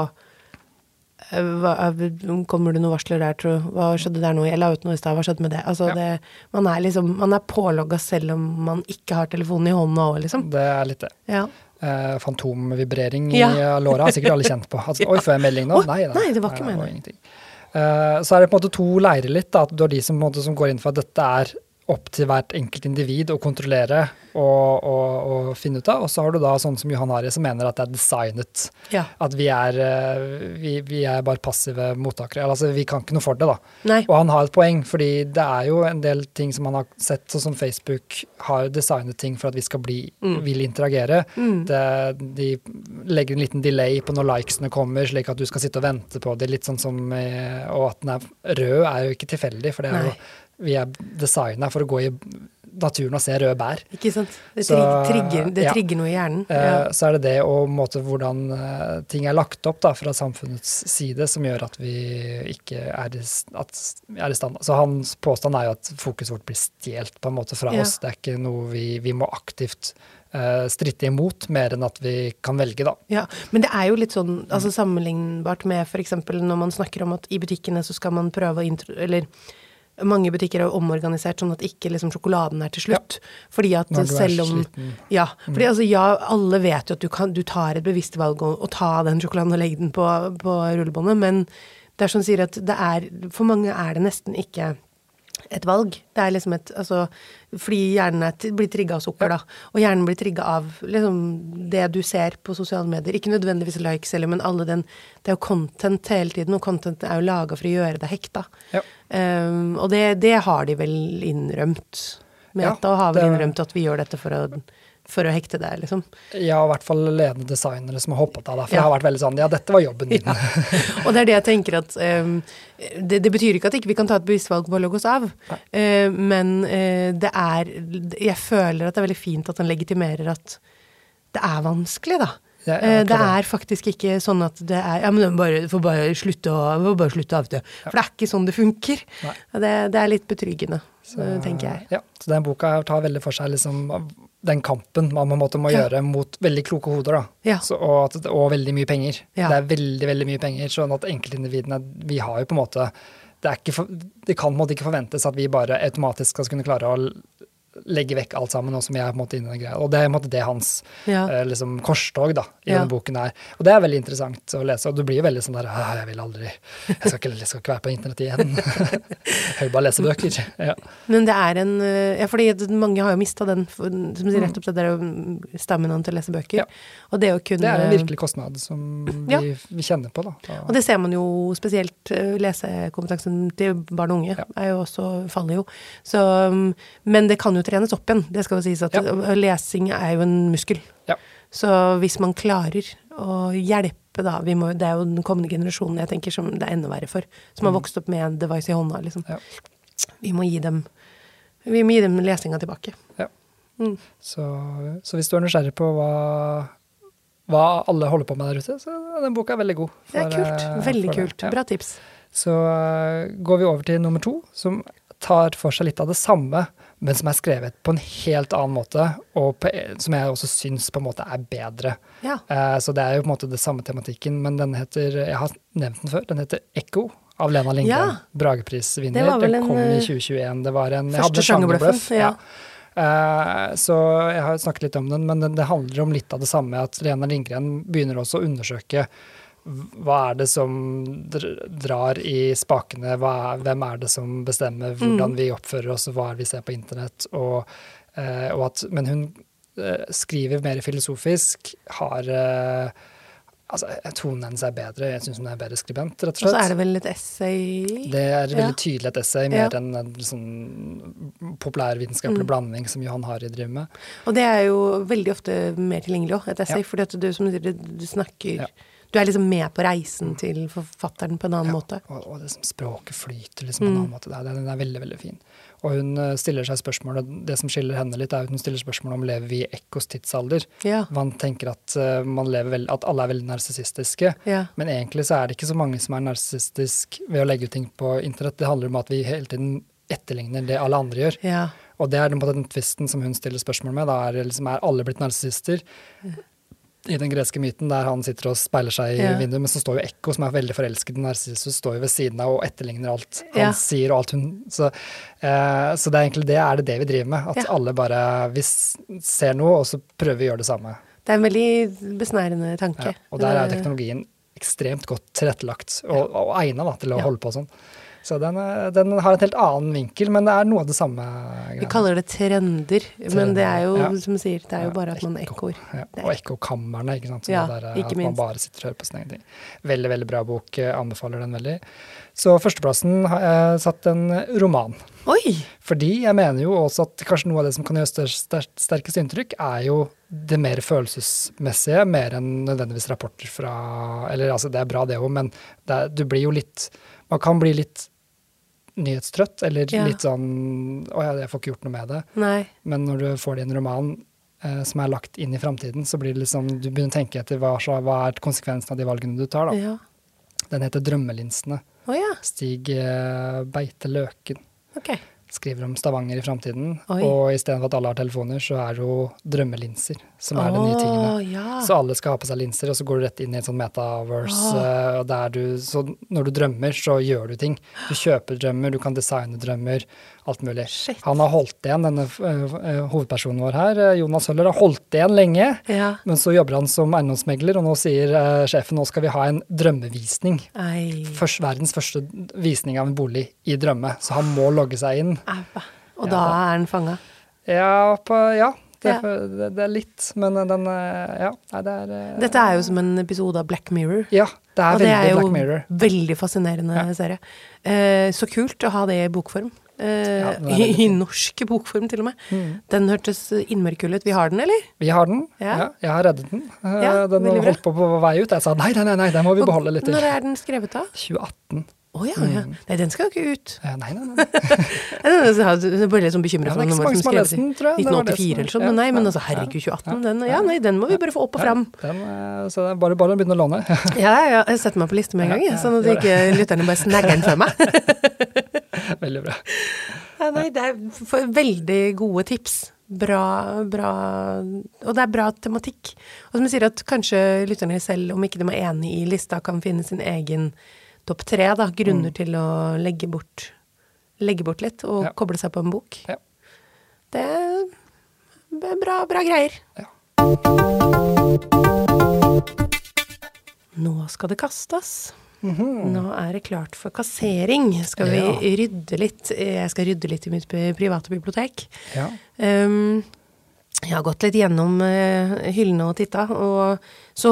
Speaker 2: eh, hva, eh, Kommer det noen varsler der, tro? Hva skjedde der nå? Jeg la ut noe i stad, hva skjedde med det? Altså,
Speaker 1: Ja.
Speaker 2: det man er liksom Man er pålogga selv om man ikke har telefonen i hånda òg, liksom.
Speaker 1: Det er litt det.
Speaker 2: Ja.
Speaker 1: Eh, fantomvibrering
Speaker 2: Ja.
Speaker 1: i låra har sikkert alle kjent på. Altså, Oi, får jeg melding nå?
Speaker 2: Oh,
Speaker 1: Nei,
Speaker 2: nei, det var ikke
Speaker 1: meningen. Uh. Så er det på en måte to leirer litt. Da, at du har de som, måte, som går inn for at dette er opp til hvert enkelt individ å kontrollere og, og, og finne ut av. Og så har du da sånn som Johan Ari, som mener at det er designet.
Speaker 2: ja.
Speaker 1: At vi er, eh, vi, vi er bare passive mottakere. Altså, vi kan ikke noe for det, da.
Speaker 2: Nei.
Speaker 1: Og han har et poeng, fordi det er jo en del ting som han har sett, sånn som Facebook har designet ting for at vi skal bli,
Speaker 2: Mm.
Speaker 1: vil interagere.
Speaker 2: Mm.
Speaker 1: Det, de legger en liten delay på når likesene kommer, slik at du skal sitte og vente på det. litt sånn som, eh, Og at den er rød er jo ikke tilfeldig, for det er jo. Vi er designa for å gå i naturen og se røde bær.
Speaker 2: Ikke sant? Det,
Speaker 1: Så,
Speaker 2: trigger, det
Speaker 1: ja.
Speaker 2: trigger noe i hjernen.
Speaker 1: Eh,
Speaker 2: Ja.
Speaker 1: Så er det det og måte, hvordan eh, ting er lagt opp da, fra samfunnets side, som gjør at vi ikke er i, at, er i stand. Så hans påstand er jo at fokuset vårt blir stjålet på en måte fra
Speaker 2: Ja.
Speaker 1: oss. Det er ikke noe vi, vi må aktivt eh, stritte imot, mer enn at vi kan velge, da.
Speaker 2: Ja, men det er jo litt sånn altså sammenlignbart med f.eks. når man snakker om at i butikkene så skal man prøve å intro... Eller mange butikker er omorganisert sånn at ikke liksom sjokoladen er til slutt. Fordi at selv om. Ja. Fordi altså ja, alle vet jo at du, kan, du tar et bevisst valg å, å ta den sjokoladen og legge den på, på rullebåndet, men det er som sier at det er For mange er det nesten ikke et valg. Det er liksom et Altså, fordi hjernen er, blir trigga av sukker, da. Og hjernen blir trigga av liksom det du ser på sosiale medier. Ikke nødvendigvis likes heller, men alle den Det er jo content hele tiden, og content er jo laga for å gjøre deg hekta.
Speaker 1: Ja.
Speaker 2: Um, og det, det har de vel innrømt.
Speaker 1: Ja,
Speaker 2: og har vel innrømt at vi gjør dette for å, for å hekte deg, liksom.
Speaker 1: Ja, i hvert fall ledende designere som har hoppet av. For
Speaker 2: Ja.
Speaker 1: har vært veldig sånn Ja, dette var jobben min.
Speaker 2: Ja. Og det er det jeg tenker at um, det, det betyr ikke at ikke vi kan ta et bevisst valg på oss av, uh, men uh, det er Jeg føler at det er veldig fint at han legitimerer at det er vanskelig, da.
Speaker 1: Ja, ja,
Speaker 2: Eh, det er faktisk ikke sånn at det er Ja, men du får får bare slutte å avtale. For det er ikke sånn det funker. Det, det er litt betryggende,
Speaker 1: Så,
Speaker 2: tenker jeg.
Speaker 1: Ja, så den boka her tar veldig for seg liksom den kampen man på en måte må
Speaker 2: Ja.
Speaker 1: gjøre mot veldig kloke hoder.
Speaker 2: Ja.
Speaker 1: Så, og, og veldig mye penger.
Speaker 2: Ja.
Speaker 1: Det er veldig, veldig mye penger, sånn at enkeltindividene Vi har jo på en måte Det, er for, det kan på en måte ikke forventes at vi bare automatisk skal kunne klare å legge vekk alt sammen, nå som jeg er på en måte inne i den greia. Og det er på en måte det hans
Speaker 2: Ja.
Speaker 1: uh, liksom, korstog da, i
Speaker 2: Ja.
Speaker 1: denne boken her. Og det er veldig interessant å lese, og du blir jo veldig sånn der Jeg vil aldri Jeg skal ikke, jeg skal ikke være på internett igjen. jeg vil bare lese bøker. Ja.
Speaker 2: Men det er en eh, Ja, fordi mange har jo mista den, som sier rett opp det der jo stammen til å lese bøker. Og det å kunne
Speaker 1: Det er en virkelig kostnad som vi, vi kjenner på, da.
Speaker 2: Og det ser man jo spesielt eh, lesekompetansen til barn og unge
Speaker 1: Ja.
Speaker 2: er jo også, faller jo. Så, um, men det kan jo trenes opp igjen. Det skal jo sies at
Speaker 1: Ja.
Speaker 2: lesing er jo en muskel.
Speaker 1: Ja.
Speaker 2: Så hvis man klarer å hjelpe, da vi må, Det er jo den kommende generasjonen jeg tenker som det er enda verre for. Som har vokst opp med en device i hånda, liksom.
Speaker 1: Mm. Ja.
Speaker 2: Vi må gi dem Vi må gi dem lesinga tilbake.
Speaker 1: Ja.
Speaker 2: Mm.
Speaker 1: Så, så hvis du er nysgjerrig på hva, hva alle holder på med der ute, så er den boka veldig god.
Speaker 2: Det er kult.
Speaker 1: eh,
Speaker 2: Veldig
Speaker 1: for
Speaker 2: kult.
Speaker 1: Ja.
Speaker 2: Bra tips.
Speaker 1: Så eh, går vi over til nummer to, som tar for seg litt av det samme, men som er skrevet på en helt annen måte, og på, som jeg også syns på en måte er bedre.
Speaker 2: Ja.
Speaker 1: Uh, så det er jo på en måte det samme tematikken, men den heter Jeg har nevnt den før. Den heter Ekko av Lena Lindgren.
Speaker 2: Ja.
Speaker 1: Brageprisvinner. Den kom en, i
Speaker 2: eh,
Speaker 1: 2021. Det var en
Speaker 2: første
Speaker 1: sjangerbløff,
Speaker 2: ja.
Speaker 1: Uh, så jeg har snakket litt om den, men den, det handler om litt av det samme. At Lena Lindgren begynner også å undersøke hva er det som drar i spakene, er, hvem er det som bestemmer hvordan
Speaker 2: Mm.
Speaker 1: vi oppfører oss, og hva er det vi ser på internett. Og, eh, og at, men hun eh, skriver mer filosofisk, har eh, Altså, tonen hennes er bedre, jeg syns hun er bedre skribent, rett og slett.
Speaker 2: Og så er det vel et essay
Speaker 1: Det er veldig
Speaker 2: Ja.
Speaker 1: tydelig et essay, mer
Speaker 2: Ja.
Speaker 1: enn en sånn populærvitenskapelig
Speaker 2: Mm.
Speaker 1: blanding som Johan Hari driver med.
Speaker 2: Og det er jo veldig ofte mer tilgjengelig òg, et essay.
Speaker 1: Ja.
Speaker 2: fordi du som du sier, du, du snakker
Speaker 1: Ja.
Speaker 2: Du er liksom med på reisen til forfatteren på en annen
Speaker 1: Ja,
Speaker 2: måte.
Speaker 1: Og, og det som språket flyter liksom på en
Speaker 2: Mm.
Speaker 1: annen måte. Det er, den er veldig, veldig fin. Og hun eh, stiller seg spørsmålet, Det som skiller henne litt, er at hun stiller spørsmål om lever vi i ekkos tidsalder.
Speaker 2: Ja.
Speaker 1: Man tenker at, eh, man lever vel, at alle er veldig narsissistiske.
Speaker 2: ja.
Speaker 1: Men egentlig så er det ikke så mange som er narsissistisk ved å legge ut ting på internett. Det handler om at vi hele tiden etterligner det alle andre gjør.
Speaker 2: ja.
Speaker 1: Og det er den, på den tvisten som hun stiller spørsmål med. Da er, liksom, er alle blitt narsissister? I den greske myten der han sitter og speiler seg i
Speaker 2: Ja.
Speaker 1: vinduet, men så står jo Ekko, som er veldig forelsket i Narsissus, står jo ved siden av og etterligner alt han
Speaker 2: Ja.
Speaker 1: sier og alt hun Så, eh, så det er egentlig det er det, det vi driver med. At
Speaker 2: Ja.
Speaker 1: alle bare Vi ser noe, og så prøver vi å gjøre det samme.
Speaker 2: Det er en veldig besnærende tanke.
Speaker 1: Og der er
Speaker 2: jo
Speaker 1: teknologien ekstremt godt tilrettelagt og, og egna til å holde på sånn. Så den, er- den har en helt annen vinkel, men det er noe av det samme.
Speaker 2: Vi kaller det trender, men det er jo,
Speaker 1: Ja.
Speaker 2: som sier, det er jo bare at man
Speaker 1: ekko.
Speaker 2: ekkoer.
Speaker 1: Ja, og ekkokamrene, ikke sant. Som
Speaker 2: Ja,
Speaker 1: det der,
Speaker 2: ikke
Speaker 1: at man bare sitter og hører på sine egne ting. Veldig, veldig bra bok. eh, Anbefaler den veldig. Så førsteplassen har jeg satt en roman.
Speaker 2: Oi!
Speaker 1: Fordi jeg mener jo også at kanskje noe av det som kan gjøre sterkest inntrykk, er jo det mer følelsesmessige, mer enn nødvendigvis rapporter fra Eller altså, det er bra det òg, men det du blir jo litt Man kan bli litt nyhetstrøtt, eller
Speaker 2: Ja.
Speaker 1: litt sånn Å ja, jeg får ikke gjort noe med det.
Speaker 2: Nei.
Speaker 1: Men når du får det i en roman eh, som er lagt inn i framtiden, så blir det liksom Du begynner å tenke etter hva, så, hva er konsekvensen av de valgene du tar, da.
Speaker 2: Ja.
Speaker 1: Den heter 'Drømmelinsene'.
Speaker 2: Oh, ja.
Speaker 1: Stig eh, Beite Løken
Speaker 2: Okay.
Speaker 1: skriver om Stavanger i framtiden. Og istedenfor at alle har telefoner, så er det jo drømmelinser som er de nye tingene.
Speaker 2: Ja.
Speaker 1: Så alle skal ha på seg linser, og så går du rett inn i en sånn metaverse. Oh. der du, så når du drømmer, så gjør du ting. Du kjøper drømmer, du kan designe drømmer, alt mulig.
Speaker 2: Shit.
Speaker 1: Han har holdt igjen, denne eh, eh, hovedpersonen vår her, Jonas Høller, har holdt igjen lenge.
Speaker 2: Ja.
Speaker 1: Men så jobber han som eiendomsmegler, og nå sier uh, sjefen nå skal vi ha en drømmevisning. Først, verdens første visning av en bolig i drømme. Så han må logge seg inn.
Speaker 2: Au. Og
Speaker 1: Ja.
Speaker 2: da er han fanga.
Speaker 1: Ja, på, ja. Det,
Speaker 2: Ja.
Speaker 1: det, det er litt, men den eh, Ja, nei, det er eh,
Speaker 2: Dette er jo som en episode av Black Mirror.
Speaker 1: Ja, det er
Speaker 2: og det er jo
Speaker 1: Black Mirror.
Speaker 2: veldig fascinerende
Speaker 1: Ja.
Speaker 2: serie. Eh, så kult å ha det i bokform. Eh,
Speaker 1: Ja, er
Speaker 2: i,
Speaker 1: veldig
Speaker 2: I norsk bokform, til og med.
Speaker 1: Mm.
Speaker 2: Den hørtes innmari kul ut. Vi har den, eller?
Speaker 1: Vi har den.
Speaker 2: Ja.
Speaker 1: Jeg har reddet den. Eh, den
Speaker 2: veldig
Speaker 1: holdt på på vei ut. Jeg sa nei, nei, nei, nei den må vi beholde litt til.
Speaker 2: Når er den skrevet da?
Speaker 1: 2018.
Speaker 2: Å ja, ja.
Speaker 1: Mm.
Speaker 2: Nei, den skal jo ikke ut.
Speaker 1: Eh, Nei, nei, nei.
Speaker 2: Jeg ble litt sånn bekymret
Speaker 1: Ja,
Speaker 2: for
Speaker 1: så
Speaker 2: noen som skrev
Speaker 1: den, tror jeg. Det var det
Speaker 2: 1984 eller sånn.
Speaker 1: ja,
Speaker 2: Men nei, men altså, herregud, 2018,
Speaker 1: ja,
Speaker 2: den,
Speaker 1: ja.
Speaker 2: ja, nei, den må vi bare få opp og fram.
Speaker 1: Ja, den, eh, så det er bare, bare å begynne å låne.
Speaker 2: Ja, ja, jeg setter meg på liste med en gang,
Speaker 1: Ja, ja,
Speaker 2: sånn at ikke lytterne bare snagger den for meg.
Speaker 1: Veldig bra.
Speaker 2: Ja, nei, det er veldig gode tips. Bra, bra Og det er bra tematikk. Og som jeg sier, at kanskje lytterne selv, om ikke de er enig i lista, kan finne sin egen topp tre, da. Grunner
Speaker 1: Mm.
Speaker 2: til å legge bort, legge bort litt, og
Speaker 1: Ja.
Speaker 2: koble seg på en bok.
Speaker 1: Ja.
Speaker 2: Det er bra, bra greier.
Speaker 1: Ja.
Speaker 2: Nå skal det kastes.
Speaker 1: Mhm.
Speaker 2: Nå er det klart for kassering. Skal vi rydde litt? Jeg skal rydde litt i mitt private bibliotek.
Speaker 1: Ja.
Speaker 2: Um, jeg har gått litt gjennom eh, hyllene og titta, og så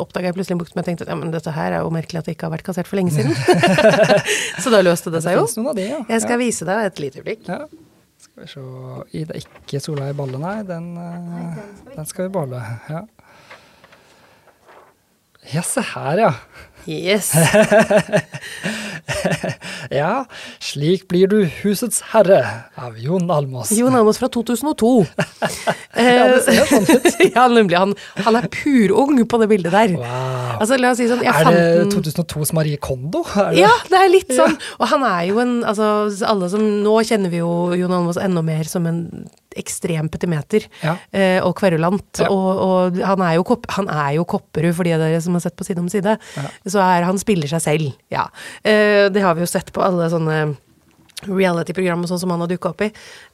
Speaker 2: oppdaga jeg plutselig en bok som jeg tenkte at ja, men dette her er jo merkelig at det ikke har vært kassert for lenge siden. så da løste det seg jo.
Speaker 1: finnes noen av de, ja.
Speaker 2: Jeg skal
Speaker 1: ja.
Speaker 2: vise deg et lite øyeblikk.
Speaker 1: Ja. Skal vi se Ida ikke Sola i balle, nei. Den, nei, den skal vi beholde. Ja. ja, se her, ja.
Speaker 2: Yes.
Speaker 1: Ja, slik blir du husets herre av Jon Almås.
Speaker 2: Jon Almås fra 2002.
Speaker 1: Ja, det ser sånn ut.
Speaker 2: ja, nemlig. Han, han er purung på det bildet der.
Speaker 1: Wow.
Speaker 2: Altså, la oss si sånn,
Speaker 1: er det 2002s Marie Kondo? Det?
Speaker 2: Ja, det er litt sånn. Og han er jo en altså, alle som, Nå kjenner vi jo Jon Almås enda mer som en ekstrem petimeter
Speaker 1: Ja.
Speaker 2: eh, og kverulant.
Speaker 1: Ja.
Speaker 2: Og, og han er jo, kopp, han er jo Kopperud, for de av dere som har sett på Side om side.
Speaker 1: Ja.
Speaker 2: Så er han spiller seg selv, ja. Eh, det har vi jo sett på alle sånne reality-program og sånn som han har dukka opp i.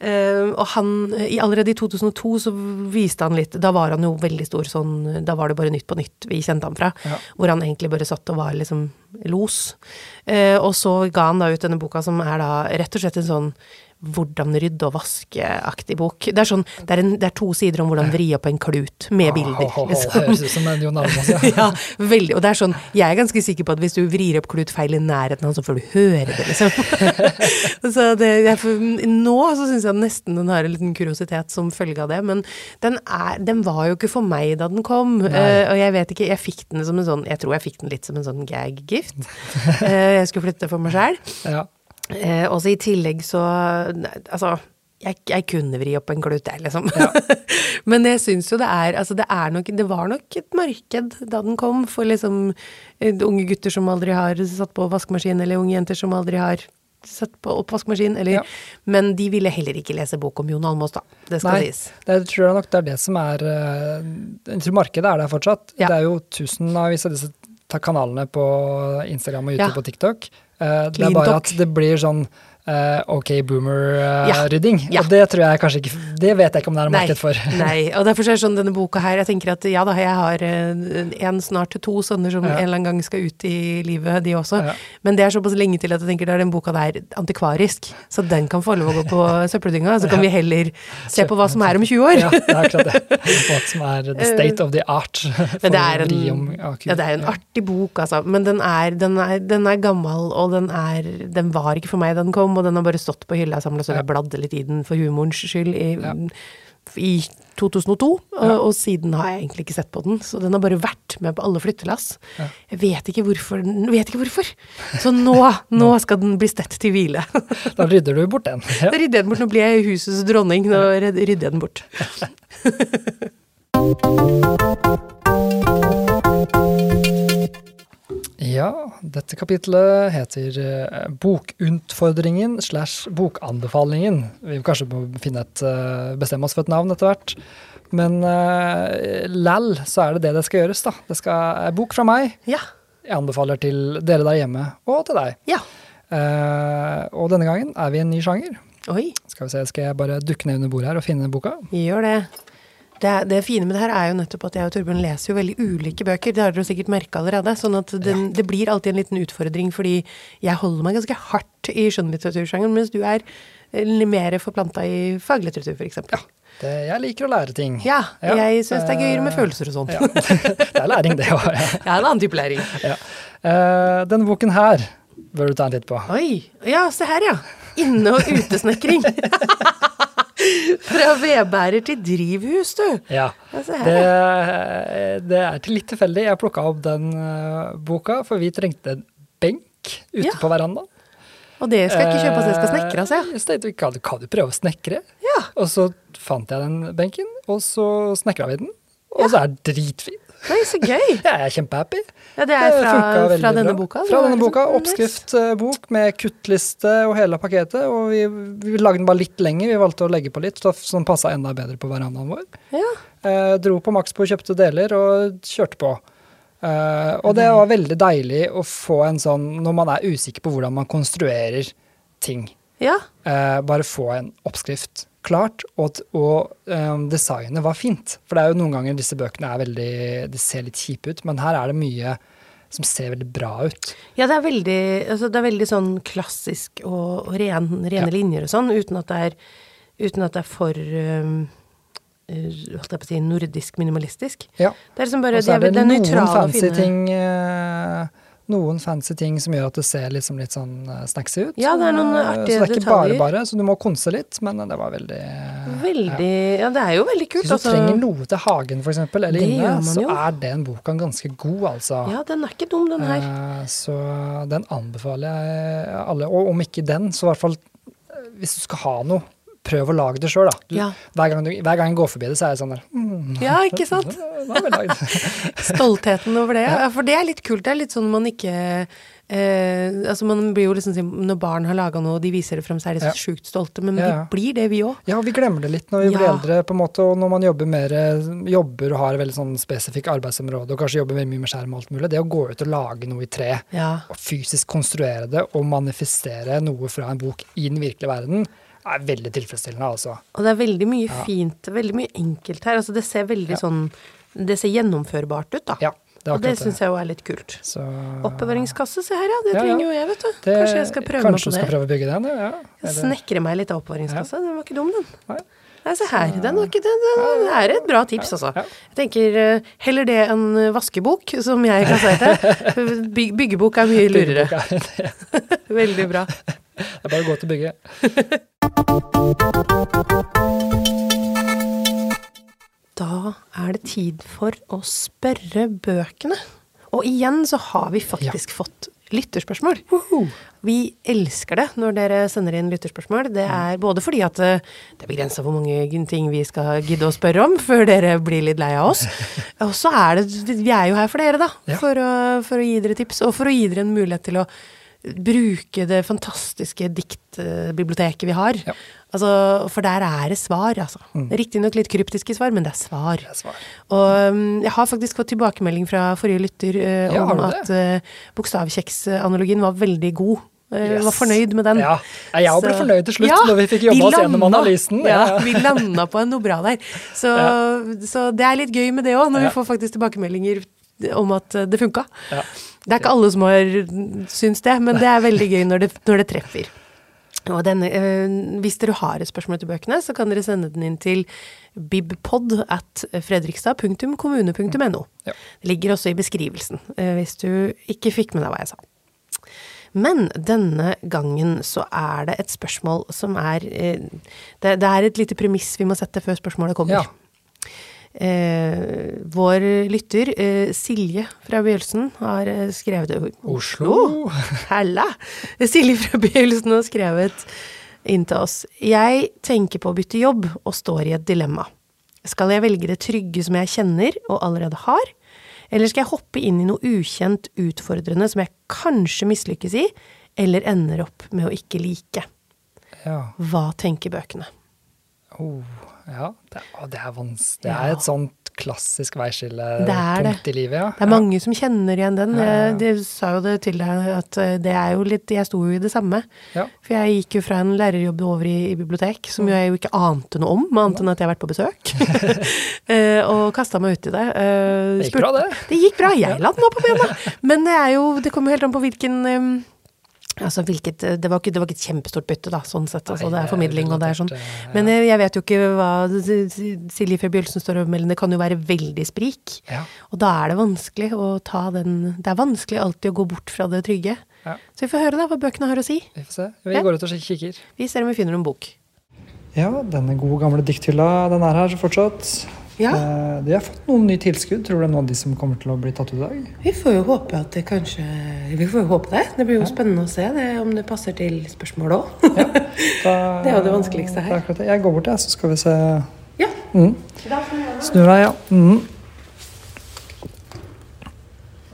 Speaker 2: Eh, og han, i allerede i 2002 så viste han litt Da var han jo veldig stor sånn Da var det bare Nytt på Nytt vi kjente ham fra.
Speaker 1: Ja.
Speaker 2: Hvor han egentlig bare satt og var liksom los. Eh, og så ga han da ut denne boka som er da rett og slett en sånn hvordan rydde og vaske-aktig bok. Det er, sånn, det, er en, det er to sider om hvordan vri opp en klut med bilder.
Speaker 1: Ho, ho, ho,
Speaker 2: liksom.
Speaker 1: Høres ut som en Jon Almaas, ja.
Speaker 2: ja, veldig. Og det er sånn, jeg er ganske sikker på at hvis du vrir opp klut feil i nærheten av han, så får du høre det, liksom. så det, får- nå så syns jeg nesten den har en liten kuriositet som følge av det, men den, er, den var jo ikke for meg da den kom. Eh, og jeg vet ikke, jeg fikk den som en sånn, jeg tror jeg fikk den litt som en sånn gag-gift. Uh, jeg skulle flytte for meg sjæl.
Speaker 1: ja.
Speaker 2: Eh, og så i tillegg så Altså, jeg, jeg kunne vri opp en klut, jeg, liksom. Men jeg syns jo det er Altså, det er nok Det var nok et marked da den kom, for liksom eh, unge gutter som aldri har satt på vaskemaskin, eller unge jenter som aldri har satt på oppvaskmaskin, eller
Speaker 1: Ja.
Speaker 2: Men de ville heller ikke lese bok om Jon Almaas, da. Det skal
Speaker 1: Nei,
Speaker 2: sies.
Speaker 1: det tror jeg nok det er det som er eh, Jeg tror markedet er der fortsatt.
Speaker 2: Ja.
Speaker 1: Det er jo tusenvis av disse kanalene på Instagram og YouTube
Speaker 2: Ja.
Speaker 1: og TikTok. Eh, det er bare at det blir sånn eh, OK boomer-rydding.
Speaker 2: Ja.
Speaker 1: Og det tror jeg kanskje ikke Det vet jeg ikke om det er marked for.
Speaker 2: nei, og derfor er det sånn denne boka her, jeg tenker at ja da, jeg har eh, en, snart to sønner som
Speaker 1: Ja.
Speaker 2: en eller annen gang skal ut i livet, de også.
Speaker 1: Ja.
Speaker 2: Men det er såpass lenge til at jeg tenker da er den boka der antikvarisk, så den kan få lov å gå på søppeldynga, så kan vi heller se på hva som er om 20 år.
Speaker 1: Ja, det er akkurat det. Hva som er the state of the art.
Speaker 2: Eh, Men det er, en,
Speaker 1: om
Speaker 2: ja, det er en artig bok, altså. Men den er, den er, den er gammel, og den, er, den var ikke for meg da den kom, og den har bare stått på hylla samla, så jeg bladde litt i den for humorens skyld i,
Speaker 1: Ja.
Speaker 2: i 2002. Og,
Speaker 1: Ja.
Speaker 2: og siden har jeg egentlig ikke sett på den, så den har bare vært med på alle flyttelass.
Speaker 1: Ja.
Speaker 2: Jeg vet ikke hvorfor. Vet ikke hvorfor. Så nå, nå skal den bli stett til hvile.
Speaker 1: Da rydder du bort den.
Speaker 2: Da rydder jeg den bort. Nå blir jeg husets dronning. Nå rydder jeg den bort.
Speaker 1: Ja, dette kapitlet heter eh, Bokutfordringen slash Bokanbefalingen. Vi vil kanskje finne et, eh, bestemme oss for et navn etter hvert. Men uh, lell så er det det det skal gjøres, da. Det skal er bok fra meg.
Speaker 2: Ja.
Speaker 1: Jeg anbefaler til dere der hjemme, og til deg.
Speaker 2: Ja.
Speaker 1: Uh, og denne gangen er vi i en ny sjanger.
Speaker 2: Oi.
Speaker 1: Skal vi se, skal jeg bare dukke ned under bordet her og finne boka?
Speaker 2: Gjør det. Det, det fine med det her er jo nettopp at jeg og Torbjørn leser jo veldig ulike bøker. Det har dere sikkert merka allerede. Sånn at den, det blir alltid en liten utfordring, fordi jeg holder meg ganske hardt i skjønnlitteratursjangeren, mens du er eh, mer forplanta i faglitteratur, f.eks. Ja.
Speaker 1: Det, jeg liker å lære ting.
Speaker 2: ja,
Speaker 1: Ja,
Speaker 2: jeg syns det er gøyere med
Speaker 1: eh,
Speaker 2: følelser og sånt.
Speaker 1: Ja. det er læring, det òg. Ja.
Speaker 2: Ja, en annen type læring.
Speaker 1: Ja. Eh, denne boken her bør du ta en titt på.
Speaker 2: Oi. Ja, se her, ja. Inne- og utesnekring. Fra vedbærer til drivhus, du.
Speaker 1: Ja.
Speaker 2: Ja, her,
Speaker 1: Det, det er til litt tilfeldig. Jeg plukka opp den eh, boka, for vi trengte en benk ute
Speaker 2: Ja.
Speaker 1: på verandaen.
Speaker 2: Og det skal ikke kjøpe, det skal snekres, altså.
Speaker 1: Eh, så tenkte vi, kan, kan du prøve å snekre?
Speaker 2: Ja.
Speaker 1: Og så fant jeg den benken, og så snekra vi den. Og så er den dritfin.
Speaker 2: Oi, så gøy.
Speaker 1: Jeg er kjempehappy.
Speaker 2: Ja, det er fra, fra denne
Speaker 1: bra.
Speaker 2: boka?
Speaker 1: Fra denne boka.
Speaker 2: liksom-
Speaker 1: Oppskriftbok med kuttliste og hele pakketet. Og vi, vi lagde den bare litt lenger. Vi valgte å legge på litt, så- den passa enda bedre på verandaen vår.
Speaker 2: Ja.
Speaker 1: Eh, dro på Maxbo, kjøpte deler og kjørte på. Eh, og det var veldig deilig å få en sånn, når man er usikker på hvordan man konstruerer ting,
Speaker 2: ja.
Speaker 1: eh, bare få en oppskrift klart, og, og um, designet var fint. For det er jo noen ganger disse bøkene er veldig, de ser litt kjipe ut, men her er det mye som ser veldig bra ut.
Speaker 2: Ja, det er veldig, altså det er veldig sånn klassisk og, og ren, rene
Speaker 1: Ja.
Speaker 2: linjer og sånn, uten at det er, uten at det er for um, eh, holdt jeg på å si, nordisk minimalistisk.
Speaker 1: Ja.
Speaker 2: Det er liksom bare,
Speaker 1: Og så er det,
Speaker 2: det er
Speaker 1: noen fancy ting, eh, noen fancy ting som gjør at det ser liksom litt sånn eh, snacksy ut.
Speaker 2: Ja, det er noen artige detaljer.
Speaker 1: Så det er ikke bare bare, så du må konse litt, men det var veldig ja.
Speaker 2: Veldig Ja, det er jo veldig kult.
Speaker 1: Hvis du
Speaker 2: altså.
Speaker 1: trenger noe til hagen, eksempel, eller
Speaker 2: Det
Speaker 1: inne, så
Speaker 2: jo.
Speaker 1: er den boka ganske god, altså.
Speaker 2: Ja, den er ikke dum, den her.
Speaker 1: Eh, Så den anbefaler jeg alle. Og om ikke den, så i hvert fall eh, hvis du skal ha noe, prøv å lage det sjøl, da. Du,
Speaker 2: Ja.
Speaker 1: hver, gang du, hver gang jeg går forbi det, så er jeg sånn der mm,
Speaker 2: Ja, ikke sant? Stoltheten over det. Ja, for det er litt kult. Det er litt sånn man ikke eh, Altså Man blir jo liksom Når barn har laga noe og de viser det frem, så er de så
Speaker 1: Ja.
Speaker 2: sjukt stolte. Men vi blir det, vi òg.
Speaker 1: Ja, vi glemmer det litt når vi blir eldre, på en måte, og når man jobber mer, jobber og har et veldig sånn spesifikk arbeidsområde, og kanskje jobber veldig mye med skjerm og alt mulig. Det å gå ut og lage noe i tre, og fysisk konstruere det, og manifestere noe fra en bok i den virkelige verden, er veldig tilfredsstillende, altså.
Speaker 2: Og det er veldig mye
Speaker 1: Ja.
Speaker 2: fint, veldig mye enkelt her. Altså det ser veldig
Speaker 1: Ja.
Speaker 2: sånn Det ser gjennomførbart ut, da.
Speaker 1: Ja, det
Speaker 2: og det syns jeg jo er litt kult.
Speaker 1: Så
Speaker 2: Oppbevaringskasse, se her, ja. Det
Speaker 1: Ja,
Speaker 2: trenger jo jeg, vet du.
Speaker 1: det,
Speaker 2: Kanskje jeg skal prøve meg
Speaker 1: kanskje du skal prøve å bygge den? Ja. Eller-
Speaker 2: Snekre meg litt av oppbevaringskasse. Den var ikke dum, den.
Speaker 1: Nei.
Speaker 2: Nei, se her. Den, var ikke, den, den er et bra tips, altså. Jeg tenker eh, heller det enn eh, vaskebok, som jeg kan si det. By- Byggebok er mye lurere. Veldig bra.
Speaker 1: Det er bare å gå til bygget.
Speaker 2: Da er det tid for å spørre bøkene. Og igjen så har vi faktisk fått lytterspørsmål. Vi elsker det når dere sender inn lytterspørsmål. Det er både fordi at eh, det er begrensa hvor mange ting vi skal gidde å spørre om før dere blir litt lei av oss. Og så er det Vi er jo her for dere, da.
Speaker 1: Ja.
Speaker 2: For, å, for å gi dere tips, og for å gi dere en mulighet til å bruke det fantastiske diktbiblioteket vi har.
Speaker 1: Ja.
Speaker 2: Altså, for der er det svar, altså. Riktignok litt kryptiske svar, men det er svar.
Speaker 1: Det er svar.
Speaker 2: Og um, jeg har faktisk fått tilbakemelding fra forrige lytter uh,
Speaker 1: Ja,
Speaker 2: om at uh, bokstavkjeksanalogien var veldig god. Eh,
Speaker 1: Yes.
Speaker 2: Var fornøyd med den.
Speaker 1: Ja, jeg ble
Speaker 2: Så-
Speaker 1: fornøyd til slutt
Speaker 2: Ja,
Speaker 1: når vi fikk jobba oss gjennom analysen.
Speaker 2: Ja,
Speaker 1: Ja, ja.
Speaker 2: vi landa på noe bra der. Så, så det er litt gøy med det òg, når
Speaker 1: Ja.
Speaker 2: vi får faktisk tilbakemeldinger om at det funka.
Speaker 1: Ja.
Speaker 2: Det er ikke alle som har syns det, men det er veldig gøy når det, når det treffer. Og denne, øh, hvis dere har et spørsmål til bøkene, så kan dere sende den inn til bibpod at fredrikstad.kommune.no.
Speaker 1: Ja.
Speaker 2: Det ligger også i beskrivelsen, øh, hvis du ikke fikk med deg hva jeg sa. Men denne gangen så er det et spørsmål som er øh, det, det er et lite premiss vi må sette før spørsmålet kommer.
Speaker 1: Ja.
Speaker 2: Eh, vår lytter, eh, Silje fra Bjølsen, har eh, skrevet
Speaker 1: Oslo.
Speaker 2: Hella! Silje fra Bjølsen har skrevet inn til oss. Jeg tenker på å bytte jobb og står i et dilemma. Skal jeg velge det trygge som jeg kjenner og allerede har, eller skal jeg hoppe inn i noe ukjent, utfordrende som jeg kanskje mislykkes i, eller ender opp med å ikke like?
Speaker 1: Ja.
Speaker 2: Hva tenker bøkene?
Speaker 1: Oh, ja. Det, å, det er vanskelig. Det er et sånt klassisk
Speaker 2: er
Speaker 1: veiskillepunkt i livet, ja.
Speaker 2: Det er mange som kjenner igjen den. Jeg de sa jo det til deg, at eh, det er jo litt Jeg sto jo i det samme.
Speaker 1: Ja.
Speaker 2: For jeg gikk jo fra en lærerjobb over i, i bibliotek, som jo jeg jo ikke ante noe om, annet enn at jeg har vært på besøk. Eh, og kasta meg uti det. Eh,
Speaker 1: Det gikk bra, det.
Speaker 2: Det gikk bra. Jeg la den opp på bena. Men det er jo Det kommer jo helt an på hvilken Altså hvilket Det var ikke, det var ikke et kjempestort bytte, da, sånn sett. Altså,
Speaker 1: Nei,
Speaker 2: det er formidling, og det er sånn.
Speaker 1: eh,
Speaker 2: Men jeg, jeg vet jo ikke hva Silje Febjølsen Bjølsen står og melder. Det kan jo være veldig sprik.
Speaker 1: Ja.
Speaker 2: Og da er det vanskelig å ta den Det er vanskelig alltid å gå bort fra det trygge.
Speaker 1: Ja.
Speaker 2: Så vi får høre da hva bøkene har å si.
Speaker 1: Vi får se. Vi
Speaker 2: Ja.
Speaker 1: går ut og kikker.
Speaker 2: Vi ser om vi finner noen bok.
Speaker 1: Ja, denne gode gamle dikthylla, den er her fortsatt.
Speaker 2: Ja.
Speaker 1: Eh, De har fått noen nye tilskudd. Tror du det er noen av de som kommer til å bli tatt ut i dag?
Speaker 2: Vi får jo håpe at det kanskje Vi får jo håpe det. Det blir jo spennende å se det, om det passer til spørsmålet òg.
Speaker 1: Ja.
Speaker 2: Det er jo det vanskeligste her.
Speaker 1: det det. Jeg går bort, jeg, så skal vi se.
Speaker 2: Ja.
Speaker 1: Mm. Snur deg, ja. Mm.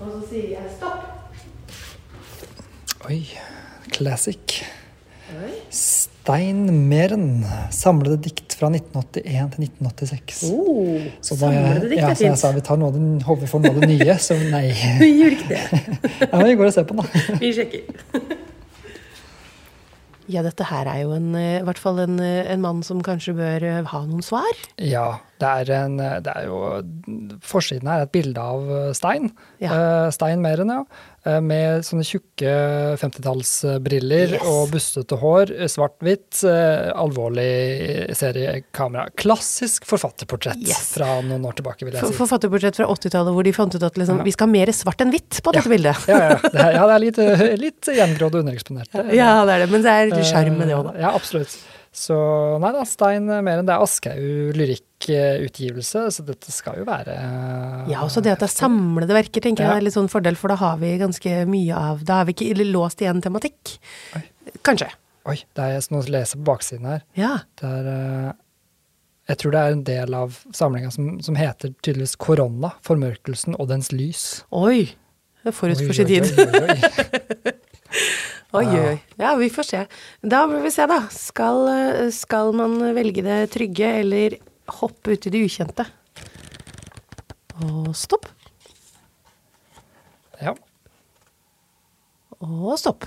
Speaker 2: Og så sier jeg stopp.
Speaker 1: Oi. Classic.
Speaker 2: Oi.
Speaker 1: Stein Meren. Samlede dikt fra 1981 til 1986.
Speaker 2: Oh,
Speaker 1: Så da er
Speaker 2: samlede dikt
Speaker 1: ja, så jeg sa vi tar noe av håper vi får noe av det nye, så nei.
Speaker 2: Vi gjør ikke det.
Speaker 1: Ja, men vi går og ser på den, da.
Speaker 2: Vi sjekker. Ja, dette her er jo en, eh, i hvert fall en, eh, en mann som kanskje bør eh, ha noen svar.
Speaker 1: Ja. Det er, en, det er jo Forsiden her er et bilde av Stein.
Speaker 2: Ja.
Speaker 1: Eh, Stein Meren, ja. Eh, Med sånne tjukke 50-tallsbriller
Speaker 2: Yes.
Speaker 1: og bustete hår. Svart-hvitt. eh, Alvorlig seriekamera. Klassisk forfatterportrett
Speaker 2: Yes.
Speaker 1: fra noen år tilbake, vil jeg si.
Speaker 2: Forfatterportrett fra 80-tallet hvor de fant ut at liksom,
Speaker 1: Ja.
Speaker 2: vi skal ha mer svart enn hvitt på dette bildet.
Speaker 1: Ja, ja, det er, ja, det er litt, eh, litt gjengrådd og undereksponert. Er.
Speaker 2: Ja, det er det. Men det er sjarm med det òg, da.
Speaker 1: Eh, Ja, absolutt. Så nei da, Stein mer enn det er Aschehoug lyrikkutgivelse, så dette skal jo være eh,
Speaker 2: Ja, også det at det er samlede verker, tenker
Speaker 1: Ja.
Speaker 2: jeg er litt sånn fordel, for da har vi ganske mye av Da har vi ikke låst igjen tematikk.
Speaker 1: Oi.
Speaker 2: Kanskje.
Speaker 1: Oi, det er noe å lese på baksiden her.
Speaker 2: Ja.
Speaker 1: Det er eh, Jeg tror det er en del av samlinga som, som heter tydeligvis 'Korona, formørkelsen og dens lys'.
Speaker 2: Oi. Det er forut
Speaker 1: Oi,
Speaker 2: for sin
Speaker 1: oi,
Speaker 2: tid.
Speaker 1: oi, oi, Ja.
Speaker 2: vi får se. Da får vi se, da. Skal, eh, skal man velge det trygge, eller hoppe ut i det ukjente? Og stopp.
Speaker 1: Ja.
Speaker 2: Og stopp.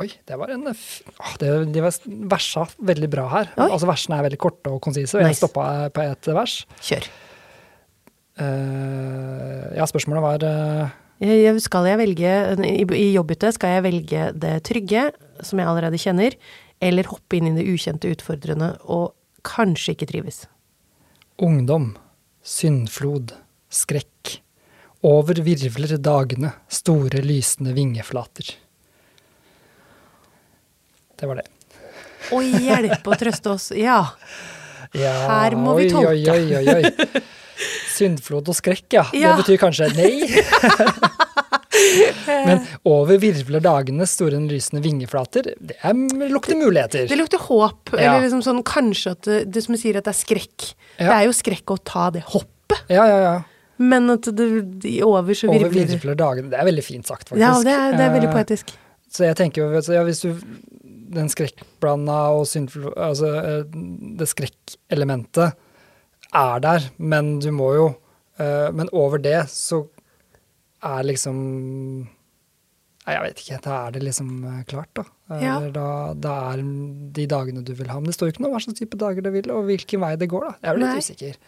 Speaker 1: Oi, det var en Åh, det, De var versa veldig bra her.
Speaker 2: Oi.
Speaker 1: Altså Versene er veldig korte og konsise, og jeg stoppa på ett vers.
Speaker 2: Kjør.
Speaker 1: Uh, ja, spørsmålet var eh,
Speaker 2: Jeg- Skal jeg velge, i, i skal jeg velge det trygge, som jeg allerede kjenner, eller hoppe inn i det ukjente, utfordrende og kanskje ikke trives?
Speaker 1: ungdom, syndflod, skrekk. Over virvler dagene, store lysende vingeflater. Det var det.
Speaker 2: Å hjelpe og trøste oss. Ja.
Speaker 1: Ja,
Speaker 2: Her må vi
Speaker 1: oi,
Speaker 2: tolke.
Speaker 1: Oi, oi, oi, oi. Syndflod og skrekk, ja.
Speaker 2: Ja.
Speaker 1: Det betyr kanskje nei. Men over virvler dagene store lysende vingeflater. Det er, lukter muligheter.
Speaker 2: Det lukter håp,
Speaker 1: Ja.
Speaker 2: eller liksom sånn kanskje at det, det som sier at det er skrekk. Det er jo skrekk å ta det hoppet,
Speaker 1: Ja, ja, ja.
Speaker 2: men at det de over så virvler Over
Speaker 1: virvler dagene. Det er veldig fint sagt, faktisk.
Speaker 2: Ja, det er, det er veldig
Speaker 1: Eh,
Speaker 2: poetisk.
Speaker 1: Så jeg tenker jo, ja, hvis du Den skrekkblanda og syndfull Altså eh, det skrekkelementet er der, men du må jo eh, Men over det så er liksom Nei, jeg vet ikke. Da er det liksom eh, klart, da.
Speaker 2: Ja.
Speaker 1: Da, da er de dagene du vil ha. Men det står jo ikke noe hva slags type dager du vil, og hvilken vei det går, da. Jeg er litt
Speaker 2: Nei.
Speaker 1: usikker.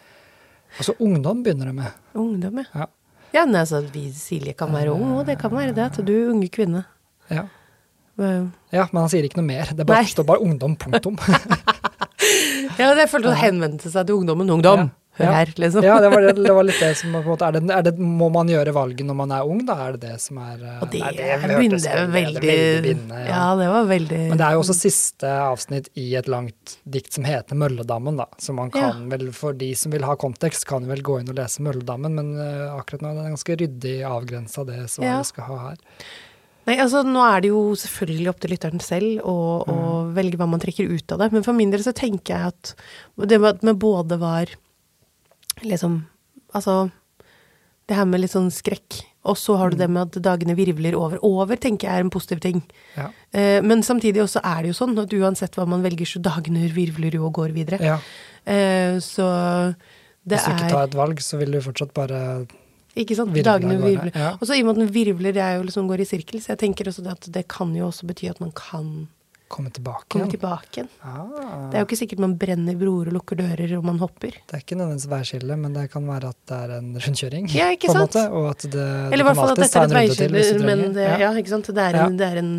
Speaker 1: Altså ungdom begynner det med.
Speaker 2: Ungdom, ja.
Speaker 1: Ja.
Speaker 2: Ja, nei, altså, vi Silje kan være ung, og det kan være det at du er unge kvinne.
Speaker 1: Ja.
Speaker 2: Eh,
Speaker 1: ja, men han sier ikke noe mer. Det bare, står bare ungdom, punktum.
Speaker 2: Ja, jeg følte å henvendte seg til ungdommen. Ungdom, hør
Speaker 1: Ja.
Speaker 2: her, liksom.
Speaker 1: Ja, det var, det, det var litt det som på en måte, er det, er det, Må man gjøre valget når man er ung, da? Er det det som er
Speaker 2: Og det, er
Speaker 1: hørtes
Speaker 2: bindende,
Speaker 1: veldig-
Speaker 2: veldig,
Speaker 1: bindende,
Speaker 2: ja.
Speaker 1: ja.
Speaker 2: det var veldig
Speaker 1: Men det er jo også siste avsnitt i et langt dikt som heter 'Mølledammen', da. Så man kan vel, for de som vil ha kontekst, kan vel gå inn og lese 'Mølledammen', men uh, akkurat nå er det ganske ryddig avgrensa det
Speaker 2: Ja.
Speaker 1: vi skal ha her.
Speaker 2: Nei, altså nå er det jo selvfølgelig opp til lytteren selv å, å
Speaker 1: Mm.
Speaker 2: velge hva man trekker ut av det. Men for min del så tenker jeg at det med både var liksom Altså det her med litt sånn skrekk. Og så har du
Speaker 1: Mm.
Speaker 2: det med at dagene virvler over. Over tenker jeg er en positiv ting.
Speaker 1: Ja.
Speaker 2: Eh, men samtidig også er det jo sånn at uansett hva man velger, så dagene virvler jo og går videre.
Speaker 1: ja.
Speaker 2: Eh, så det er
Speaker 1: Hvis du ikke tar et valg, så vil du fortsatt bare
Speaker 2: Ikke sant?
Speaker 1: Virvler,
Speaker 2: Dagene virvler.
Speaker 1: Ja.
Speaker 2: Og så i og med at den virvler, det er jo liksom går i sirkel, så jeg tenker også det at det kan jo også bety at man kan
Speaker 1: komme tilbake
Speaker 2: komme
Speaker 1: igjen.
Speaker 2: tilbake igjen.
Speaker 1: Ah,
Speaker 2: Det er jo ikke sikkert man brenner broer og lukker dører og man hopper.
Speaker 1: det er ikke nødvendigvis veiskille, men det kan være at det er en rundkjøring.
Speaker 2: Ja, ikke sant?
Speaker 1: måte, og at det,
Speaker 2: Eller i hvert fall at dette er et veiskille, men det, ja, ikke sant? Det er, en, det er en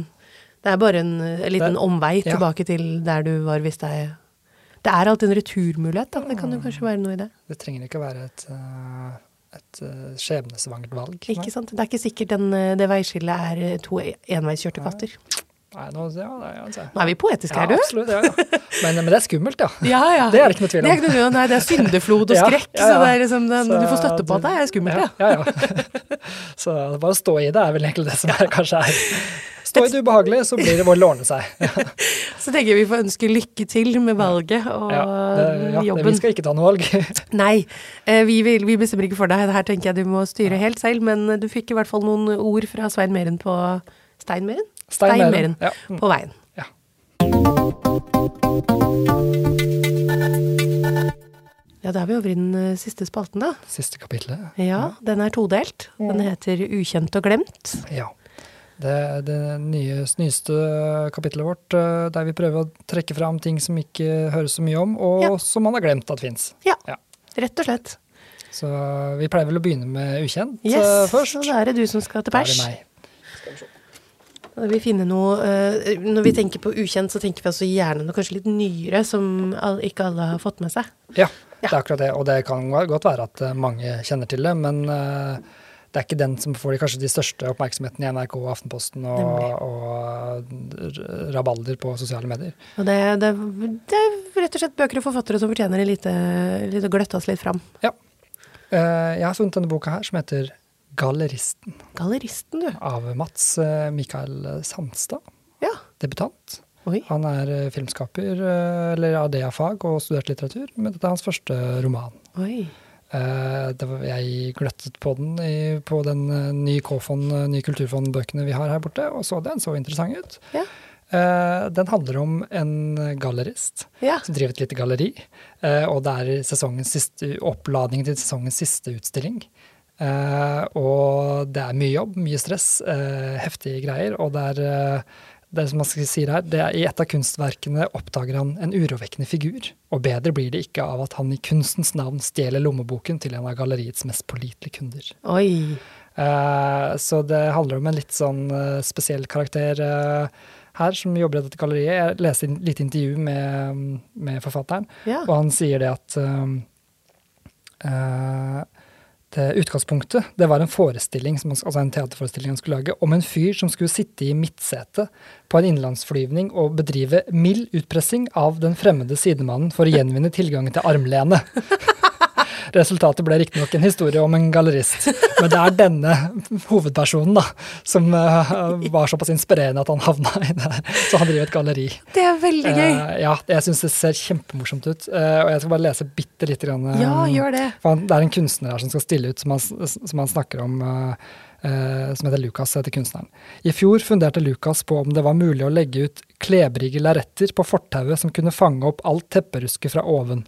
Speaker 2: Det er bare en, en liten
Speaker 1: Det-
Speaker 2: omvei
Speaker 1: ja.
Speaker 2: tilbake til der du var hvis det er Det er alltid en returmulighet, da. Det kan jo kanskje være noe i det.
Speaker 1: Det trenger ikke å være et, eh, et eh, skjebnesvangert valg.
Speaker 2: Ikke sant? Det er ikke sikkert den, eh, det veiskillet er eh, to enveiskjørte katter.
Speaker 1: Nei, nå, ja, ja, altså.
Speaker 2: Nå er vi poetiske her, du.
Speaker 1: absolutt, ja, ja. Men, men det er skummelt, ja.
Speaker 2: Ja, ja.
Speaker 1: Det er det ikke noe tvil om.
Speaker 2: Det er. Nei, det er syndeflod og skrekk, så det er liksom,
Speaker 1: Så
Speaker 2: du får støtte på at det er skummelt, ja.
Speaker 1: ja. ja. Så bare å stå i det er vel egentlig det som er, kanskje er Stå i det ubehagelige, så blir det å ordne seg.
Speaker 2: Så tenker jeg vi får ønske lykke til med valget og
Speaker 1: det,
Speaker 2: jobben.
Speaker 1: vi skal ikke ta noe valg.
Speaker 2: Nei, eh, vi, vil, vi bestemmer ikke for deg. Det her tenker jeg du må styre helt selv, men du fikk i hvert fall noen ord fra Svein Meren på Stein Meren?
Speaker 1: Stein
Speaker 2: Stein
Speaker 1: Meren.
Speaker 2: Meren.
Speaker 1: Ja. Mm.
Speaker 2: På veien.
Speaker 1: Ja.
Speaker 2: Ja, da er vi over i den eh, siste spalten, da.
Speaker 1: Siste kapitlet.
Speaker 2: Ja, den er todelt. Den heter Ukjent og glemt.
Speaker 1: Ja. Det, det nye, nyeste kapittelet vårt eh, der vi prøver å trekke fram ting som ikke høres så mye om, og
Speaker 2: Ja.
Speaker 1: som man har glemt at fins.
Speaker 2: Ja,
Speaker 1: Ja.
Speaker 2: rett og slett.
Speaker 1: Så vi pleier vel å begynne med ukjent eh,
Speaker 2: Yes,
Speaker 1: først.
Speaker 2: så da er det du som skal til
Speaker 1: Da er det meg.
Speaker 2: Vi noe eh, Når vi tenker på ukjent, så tenker vi også gjerne noe kanskje litt nyere, som all, ikke alle har fått med seg.
Speaker 1: Ja, det er akkurat det. Og det kan godt være at eh, mange kjenner til det, men eh, det er ikke den som får de, kanskje de største oppmerksomheten i NRK og Aftenposten og, og rabalder på sosiale medier.
Speaker 2: Og det, det, det er rett og slett bøker og forfattere som fortjener en litt lite gløtte oss litt fram.
Speaker 1: Ja. Jeg har funnet denne boka her som heter 'Galleristen'
Speaker 2: Galleristen, du.
Speaker 1: av Mats eh, Mikael Sandstad.
Speaker 2: Ja.
Speaker 1: Debutant.
Speaker 2: Oi.
Speaker 1: Han er eh, filmskaper, eh, eller av det av fag, og studert litteratur. Men dette er hans første roman.
Speaker 2: Oi.
Speaker 1: Det var, jeg gløttet på den i, på den nye K-fond, nye kulturfondbøkene vi har her borte, og så den så interessant ut.
Speaker 2: Ja.
Speaker 1: Den handler om en gallerist
Speaker 2: Ja.
Speaker 1: som driver et lite galleri. og det er sesongens siste, oppladning til sesongens siste utstilling. Eh, og det er mye jobb, mye stress, eh, heftige greier. Og det er det er som man skal si her, det er I et av kunstverkene oppdager han en urovekkende figur. Og bedre blir det ikke av at han i kunstens navn stjeler lommeboken til en av galleriets mest pålitelige kunder.
Speaker 2: Oi.
Speaker 1: Eh, så det handler om en litt sånn eh, spesiell karakter eh, her, som jobber i dette galleriet. Jeg leste et lite intervju med, med forfatteren,
Speaker 2: Ja.
Speaker 1: og han sier det at eh, det utgangspunktet det var en forestilling, altså en teaterforestilling han skulle lage, om en fyr som skulle sitte i midtsetet på en innenlandsflyvning og bedrive mild utpressing av den fremmede sidemannen for å gjenvinne tilgangen til armlene. Resultatet ble riktignok en historie om en gallerist, men det er denne hovedpersonen da, som eh, var såpass inspirerende at han havna i det her. Så han driver et galleri.
Speaker 2: Det er veldig gøy.
Speaker 1: Uh, ja, jeg syns det ser kjempemorsomt ut. Uh, og jeg skal bare lese bitte lite grann. eh,
Speaker 2: Ja, gjør det.
Speaker 1: for han, det er en kunstner her som skal stille ut, som han, som han snakker om. eh, som heter Lukas, heter kunstneren. I fjor funderte Lukas på om det var mulig å legge ut klebrige lerreter på fortauet som kunne fange opp alt tepperusket fra oven.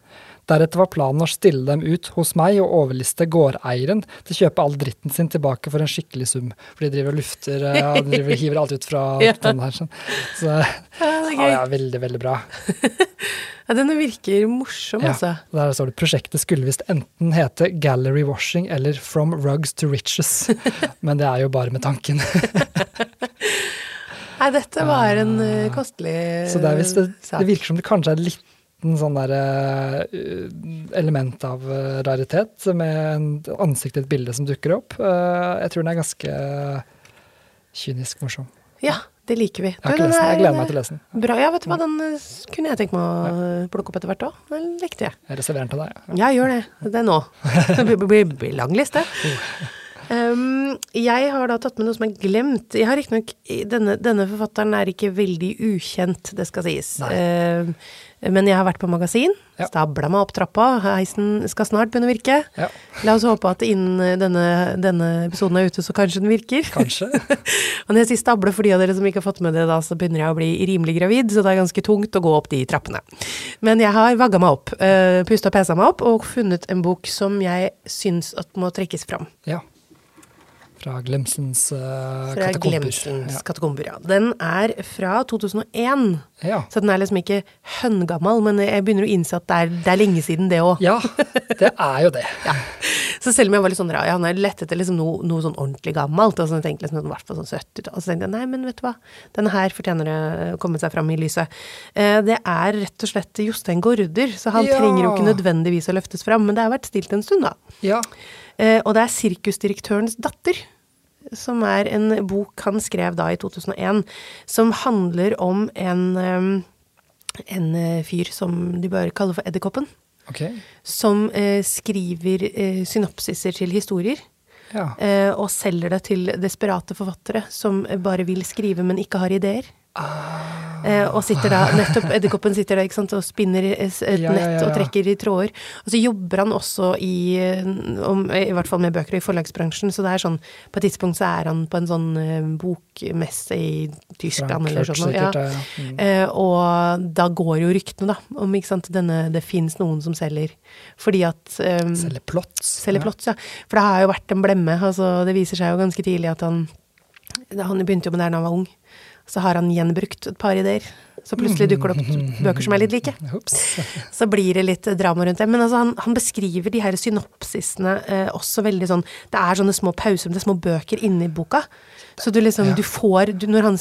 Speaker 1: Deretter var planen å stille dem ut hos meg og overliste gårdeieren til å kjøpe all dritten sin tilbake for en skikkelig sum. For de driver og lufter og de driver og hiver alt ut fra den her. Sånn. Så
Speaker 2: Ja, det er
Speaker 1: ja,
Speaker 2: gøy.
Speaker 1: ja, veldig, veldig bra.
Speaker 2: Ja, denne virker morsom,
Speaker 1: Ja,
Speaker 2: altså.
Speaker 1: Der står det prosjektet skulle visst enten hete Gallery Washing eller From Rugs to Riches. Men det er jo bare med tanken.
Speaker 2: Nei, dette var en eh, kostelig
Speaker 1: Så det, visst, det, det virker som det kanskje er en liten sånn der eh, element av eh, raritet, med en ansikt i et bilde som dukker opp. Eh, jeg tror den er ganske kynisk morsom.
Speaker 2: Ja, det liker vi.
Speaker 1: Jeg ikke lest den, jeg gleder meg til å lese den.
Speaker 2: Bra. Ja, vet du hva, den kunne jeg tenkt meg å plukke opp etter hvert òg. Den likte jeg.
Speaker 1: Jeg reserverer den til deg.
Speaker 2: Ja, gjør det. Det er nå. Det blir, lang liste. Um, jeg har da tatt med noe som er glemt. Jeg har riktignok denne, denne forfatteren er ikke veldig ukjent, det skal sies. Um, men jeg har vært på magasin.
Speaker 1: Ja.
Speaker 2: Stabla meg opp trappa. Heisen skal snart begynne å virke.
Speaker 1: Ja,
Speaker 2: La oss håpe at innen denne, denne episoden er ute, så kanskje den virker.
Speaker 1: kanskje.
Speaker 2: Og når jeg sier stable, for de av dere som ikke har fått med det da, så begynner jeg å bli rimelig gravid, så det er ganske tungt å gå opp de trappene. Men jeg har vagga meg opp, uh, pusta og pesa meg opp, og funnet en bok som jeg syns at må trekkes fram.
Speaker 1: Ja. Fra Glemsens uh,
Speaker 2: Fra
Speaker 1: katakomber.
Speaker 2: Glemsens
Speaker 1: Ja.
Speaker 2: katakomber, ja. Den er fra 2001,
Speaker 1: Ja.
Speaker 2: så den er liksom ikke høngammal, men jeg begynner å innse at det er, det er lenge siden det òg.
Speaker 1: ja, det er jo det.
Speaker 2: Så selv om jeg var litt sånn rar, jeg han er lett etter liksom noe, noe sånn ordentlig gammelt, og så tenkte jeg liksom, i hvert fall sånn 70 og så tenkte jeg nei, men vet du hva, denne her fortjener å komme seg fram i lyset. Eh, det er rett og slett Jostein Gaarder, så han
Speaker 1: Ja.
Speaker 2: trenger jo ikke nødvendigvis å løftes fram, men det har vært stilt en stund, da.
Speaker 1: Ja.
Speaker 2: Eh, og det er 'Sirkusdirektørens datter', som er en bok han skrev da i 2001, som handler om en, eh, en eh, fyr som de bare kaller for Edderkoppen,
Speaker 1: Okay.
Speaker 2: som eh, skriver eh, synopsiser til historier.
Speaker 1: Ja.
Speaker 2: Eh, og selger det til desperate forfattere som bare vil skrive, men ikke har ideer. Eh, og sitter da, nettopp Edderkoppen sitter der sant, og spinner s- et
Speaker 1: Ja, ja, ja,
Speaker 2: nett og trekker i tråder. Og så jobber han også i, eh, om, i hvert fall med bøker og i forlagsbransjen, så det er sånn, på et tidspunkt så er han på en sånn eh, bokmesse i Tyskland eller sånn. Ja.
Speaker 1: sikkert. Ja. Mm.
Speaker 2: Eh, og da går jo ryktene, da, om ikke sant, denne, det fins noen som selger. Fordi at um,
Speaker 1: Selger plots.
Speaker 2: Selger plots, ja. For det har jo vært en blemme. Altså, det viser seg jo ganske tidlig at han Han begynte jo med det da han var ung. Så har han gjenbrukt et par ideer. Så plutselig dukker det opp bøker som er litt like. Så blir det litt drama rundt det. Men altså, han, han beskriver de her synopsisene eh, også veldig sånn Det er sånne små pauser, det er små bøker inni boka. Så du liksom,
Speaker 1: Ja.
Speaker 2: du får du, Når han,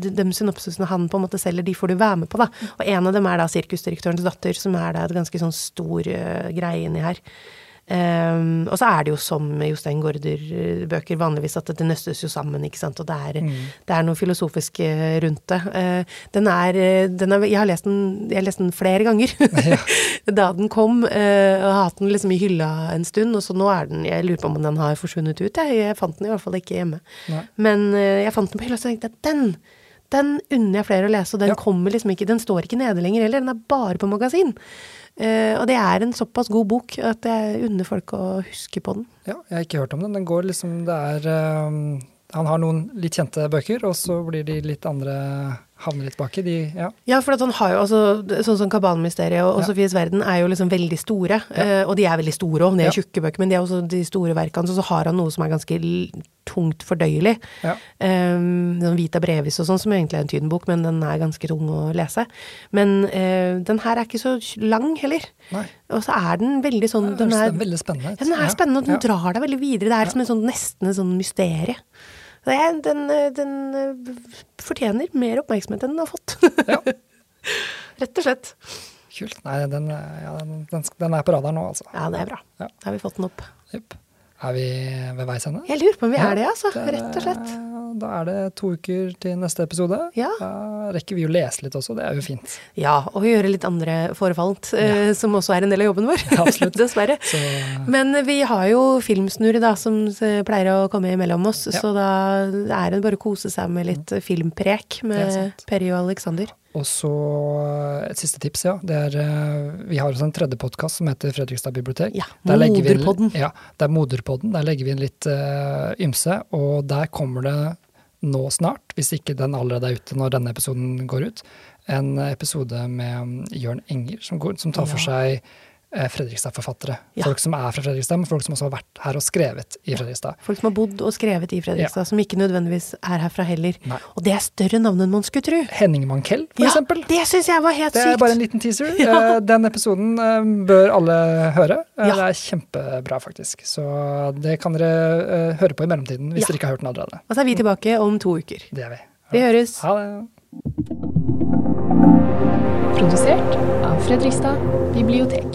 Speaker 2: de, de synopsisene han på en måte selger, de får du være med på, da. Og en av dem er da sirkusdirektørens datter, som er da et ganske sånn stor uh, greie inni her. Ehm, og så er det jo som med Jostein Gaarder-bøker vanligvis at det nøstes jo sammen, ikke sant. Og det er, det er noe filosofisk eh, rundt det. Uh, den er, eh, den er Jeg har lest den, jeg har lest den flere ganger. da den kom, uh, og har hatt den liksom i hylla en stund, og så nå er den Jeg lurer på om den har forsvunnet ut. Jeg, jeg fant den i hvert fall ikke hjemme.
Speaker 1: Nei.
Speaker 2: Men uh, jeg fant den på hylla, så tenkte jeg den den unner jeg flere å lese, og den
Speaker 1: Ja.
Speaker 2: kommer liksom ikke Den står ikke nede lenger heller, den er bare på magasin. Eh, og det er en såpass god bok at jeg unner folk å huske på den.
Speaker 1: Ja, jeg har ikke hørt om den. Den går liksom Det er um, Han har noen litt kjente bøker, og så blir de litt andre Havner litt baki. De, ja.
Speaker 2: Ja, for at han har jo altså Sånn som Kabalmysteriet og, og
Speaker 1: Ja.
Speaker 2: Sofies verden er jo liksom veldig store. eh, og de er veldig store òg, de er
Speaker 1: Ja.
Speaker 2: tjukke bøker, men de er også de store verkene. Så, så har han noe som er ganske tungt fordøyelig.
Speaker 1: Ja.
Speaker 2: Um, sånn Vita Brevis og sånn, som egentlig er en tynn bok, men den er ganske tung å lese. Men uh, den her er ikke så lang heller.
Speaker 1: Nei.
Speaker 2: Og så er den veldig sånn Den
Speaker 1: er, den
Speaker 2: er,
Speaker 1: veldig spennende
Speaker 2: ja, den er spennende, og den
Speaker 1: Ja.
Speaker 2: drar deg veldig videre. Det er som en sånn, nesten et sånn mysterie. Jeg, den, eh, den eh, fortjener mer oppmerksomhet enn den har fått.
Speaker 1: Ja.
Speaker 2: Rett og slett.
Speaker 1: Kult. Nei, den, ja, den, den, er på radaren nå, altså.
Speaker 2: Ja, det er bra.
Speaker 1: Ja.
Speaker 2: Da har vi fått den opp.
Speaker 1: Jepp. Er vi ved veis ende?
Speaker 2: Jeg lurer på om vi
Speaker 1: Ja,
Speaker 2: er det, altså.
Speaker 1: det
Speaker 2: Rett og slett.
Speaker 1: Da er det to uker til neste episode.
Speaker 2: Ja.
Speaker 1: Da rekker vi å lese litt også, det er jo fint.
Speaker 2: Ja, og gjøre litt andre forefallent, ja. som også er en del av jobben vår.
Speaker 1: Ja, absolutt.
Speaker 2: Dessverre.
Speaker 1: Så
Speaker 2: Men vi har jo filmsnurre da, som eh, pleier å komme imellom oss,
Speaker 1: Ja.
Speaker 2: så da er det bare å kose seg med litt filmprek
Speaker 1: er
Speaker 2: med Peri og Alexander.
Speaker 1: Og så et siste tips, ja. Det er, eh, vi har også en tredje podkast som heter Fredrikstad bibliotek.
Speaker 2: Ja,
Speaker 1: Der
Speaker 2: Moderpodden.
Speaker 1: Ja, det er Moderpodden. Der legger vi inn litt uh, ymse. Og der kommer det nå snart, hvis ikke den allerede er ute når denne episoden går ut, en episode med um, Jørn Enger som, går, som tar for
Speaker 2: Ja.
Speaker 1: seg eh, Fredrikstad-forfattere.
Speaker 2: Ja.
Speaker 1: Folk som er fra Fredrikstad, men folk som også har vært her og skrevet i Fredrikstad.
Speaker 2: Folk som har bodd og skrevet i Fredrikstad, som ikke nødvendigvis er herfra heller.
Speaker 1: Nei.
Speaker 2: Og det er større navn enn man skulle tro.
Speaker 1: Henning Mankell, for
Speaker 2: Ja,
Speaker 1: eksempel.
Speaker 2: det syns jeg var helt sykt.
Speaker 1: Det er
Speaker 2: sykt.
Speaker 1: bare en liten teaser.
Speaker 2: Ja.
Speaker 1: Eh, Den episoden eh, bør alle høre. Eh,
Speaker 2: Ja.
Speaker 1: Det er kjempebra, faktisk. Så det kan dere eh, høre på i mellomtiden, hvis
Speaker 2: Ja.
Speaker 1: dere ikke har hørt den allerede.
Speaker 2: Og så er vi tilbake om to uker.
Speaker 1: Det er vi.
Speaker 2: Vi høres.
Speaker 1: Ha det.
Speaker 3: Produsert av Fredrikstad bibliotek.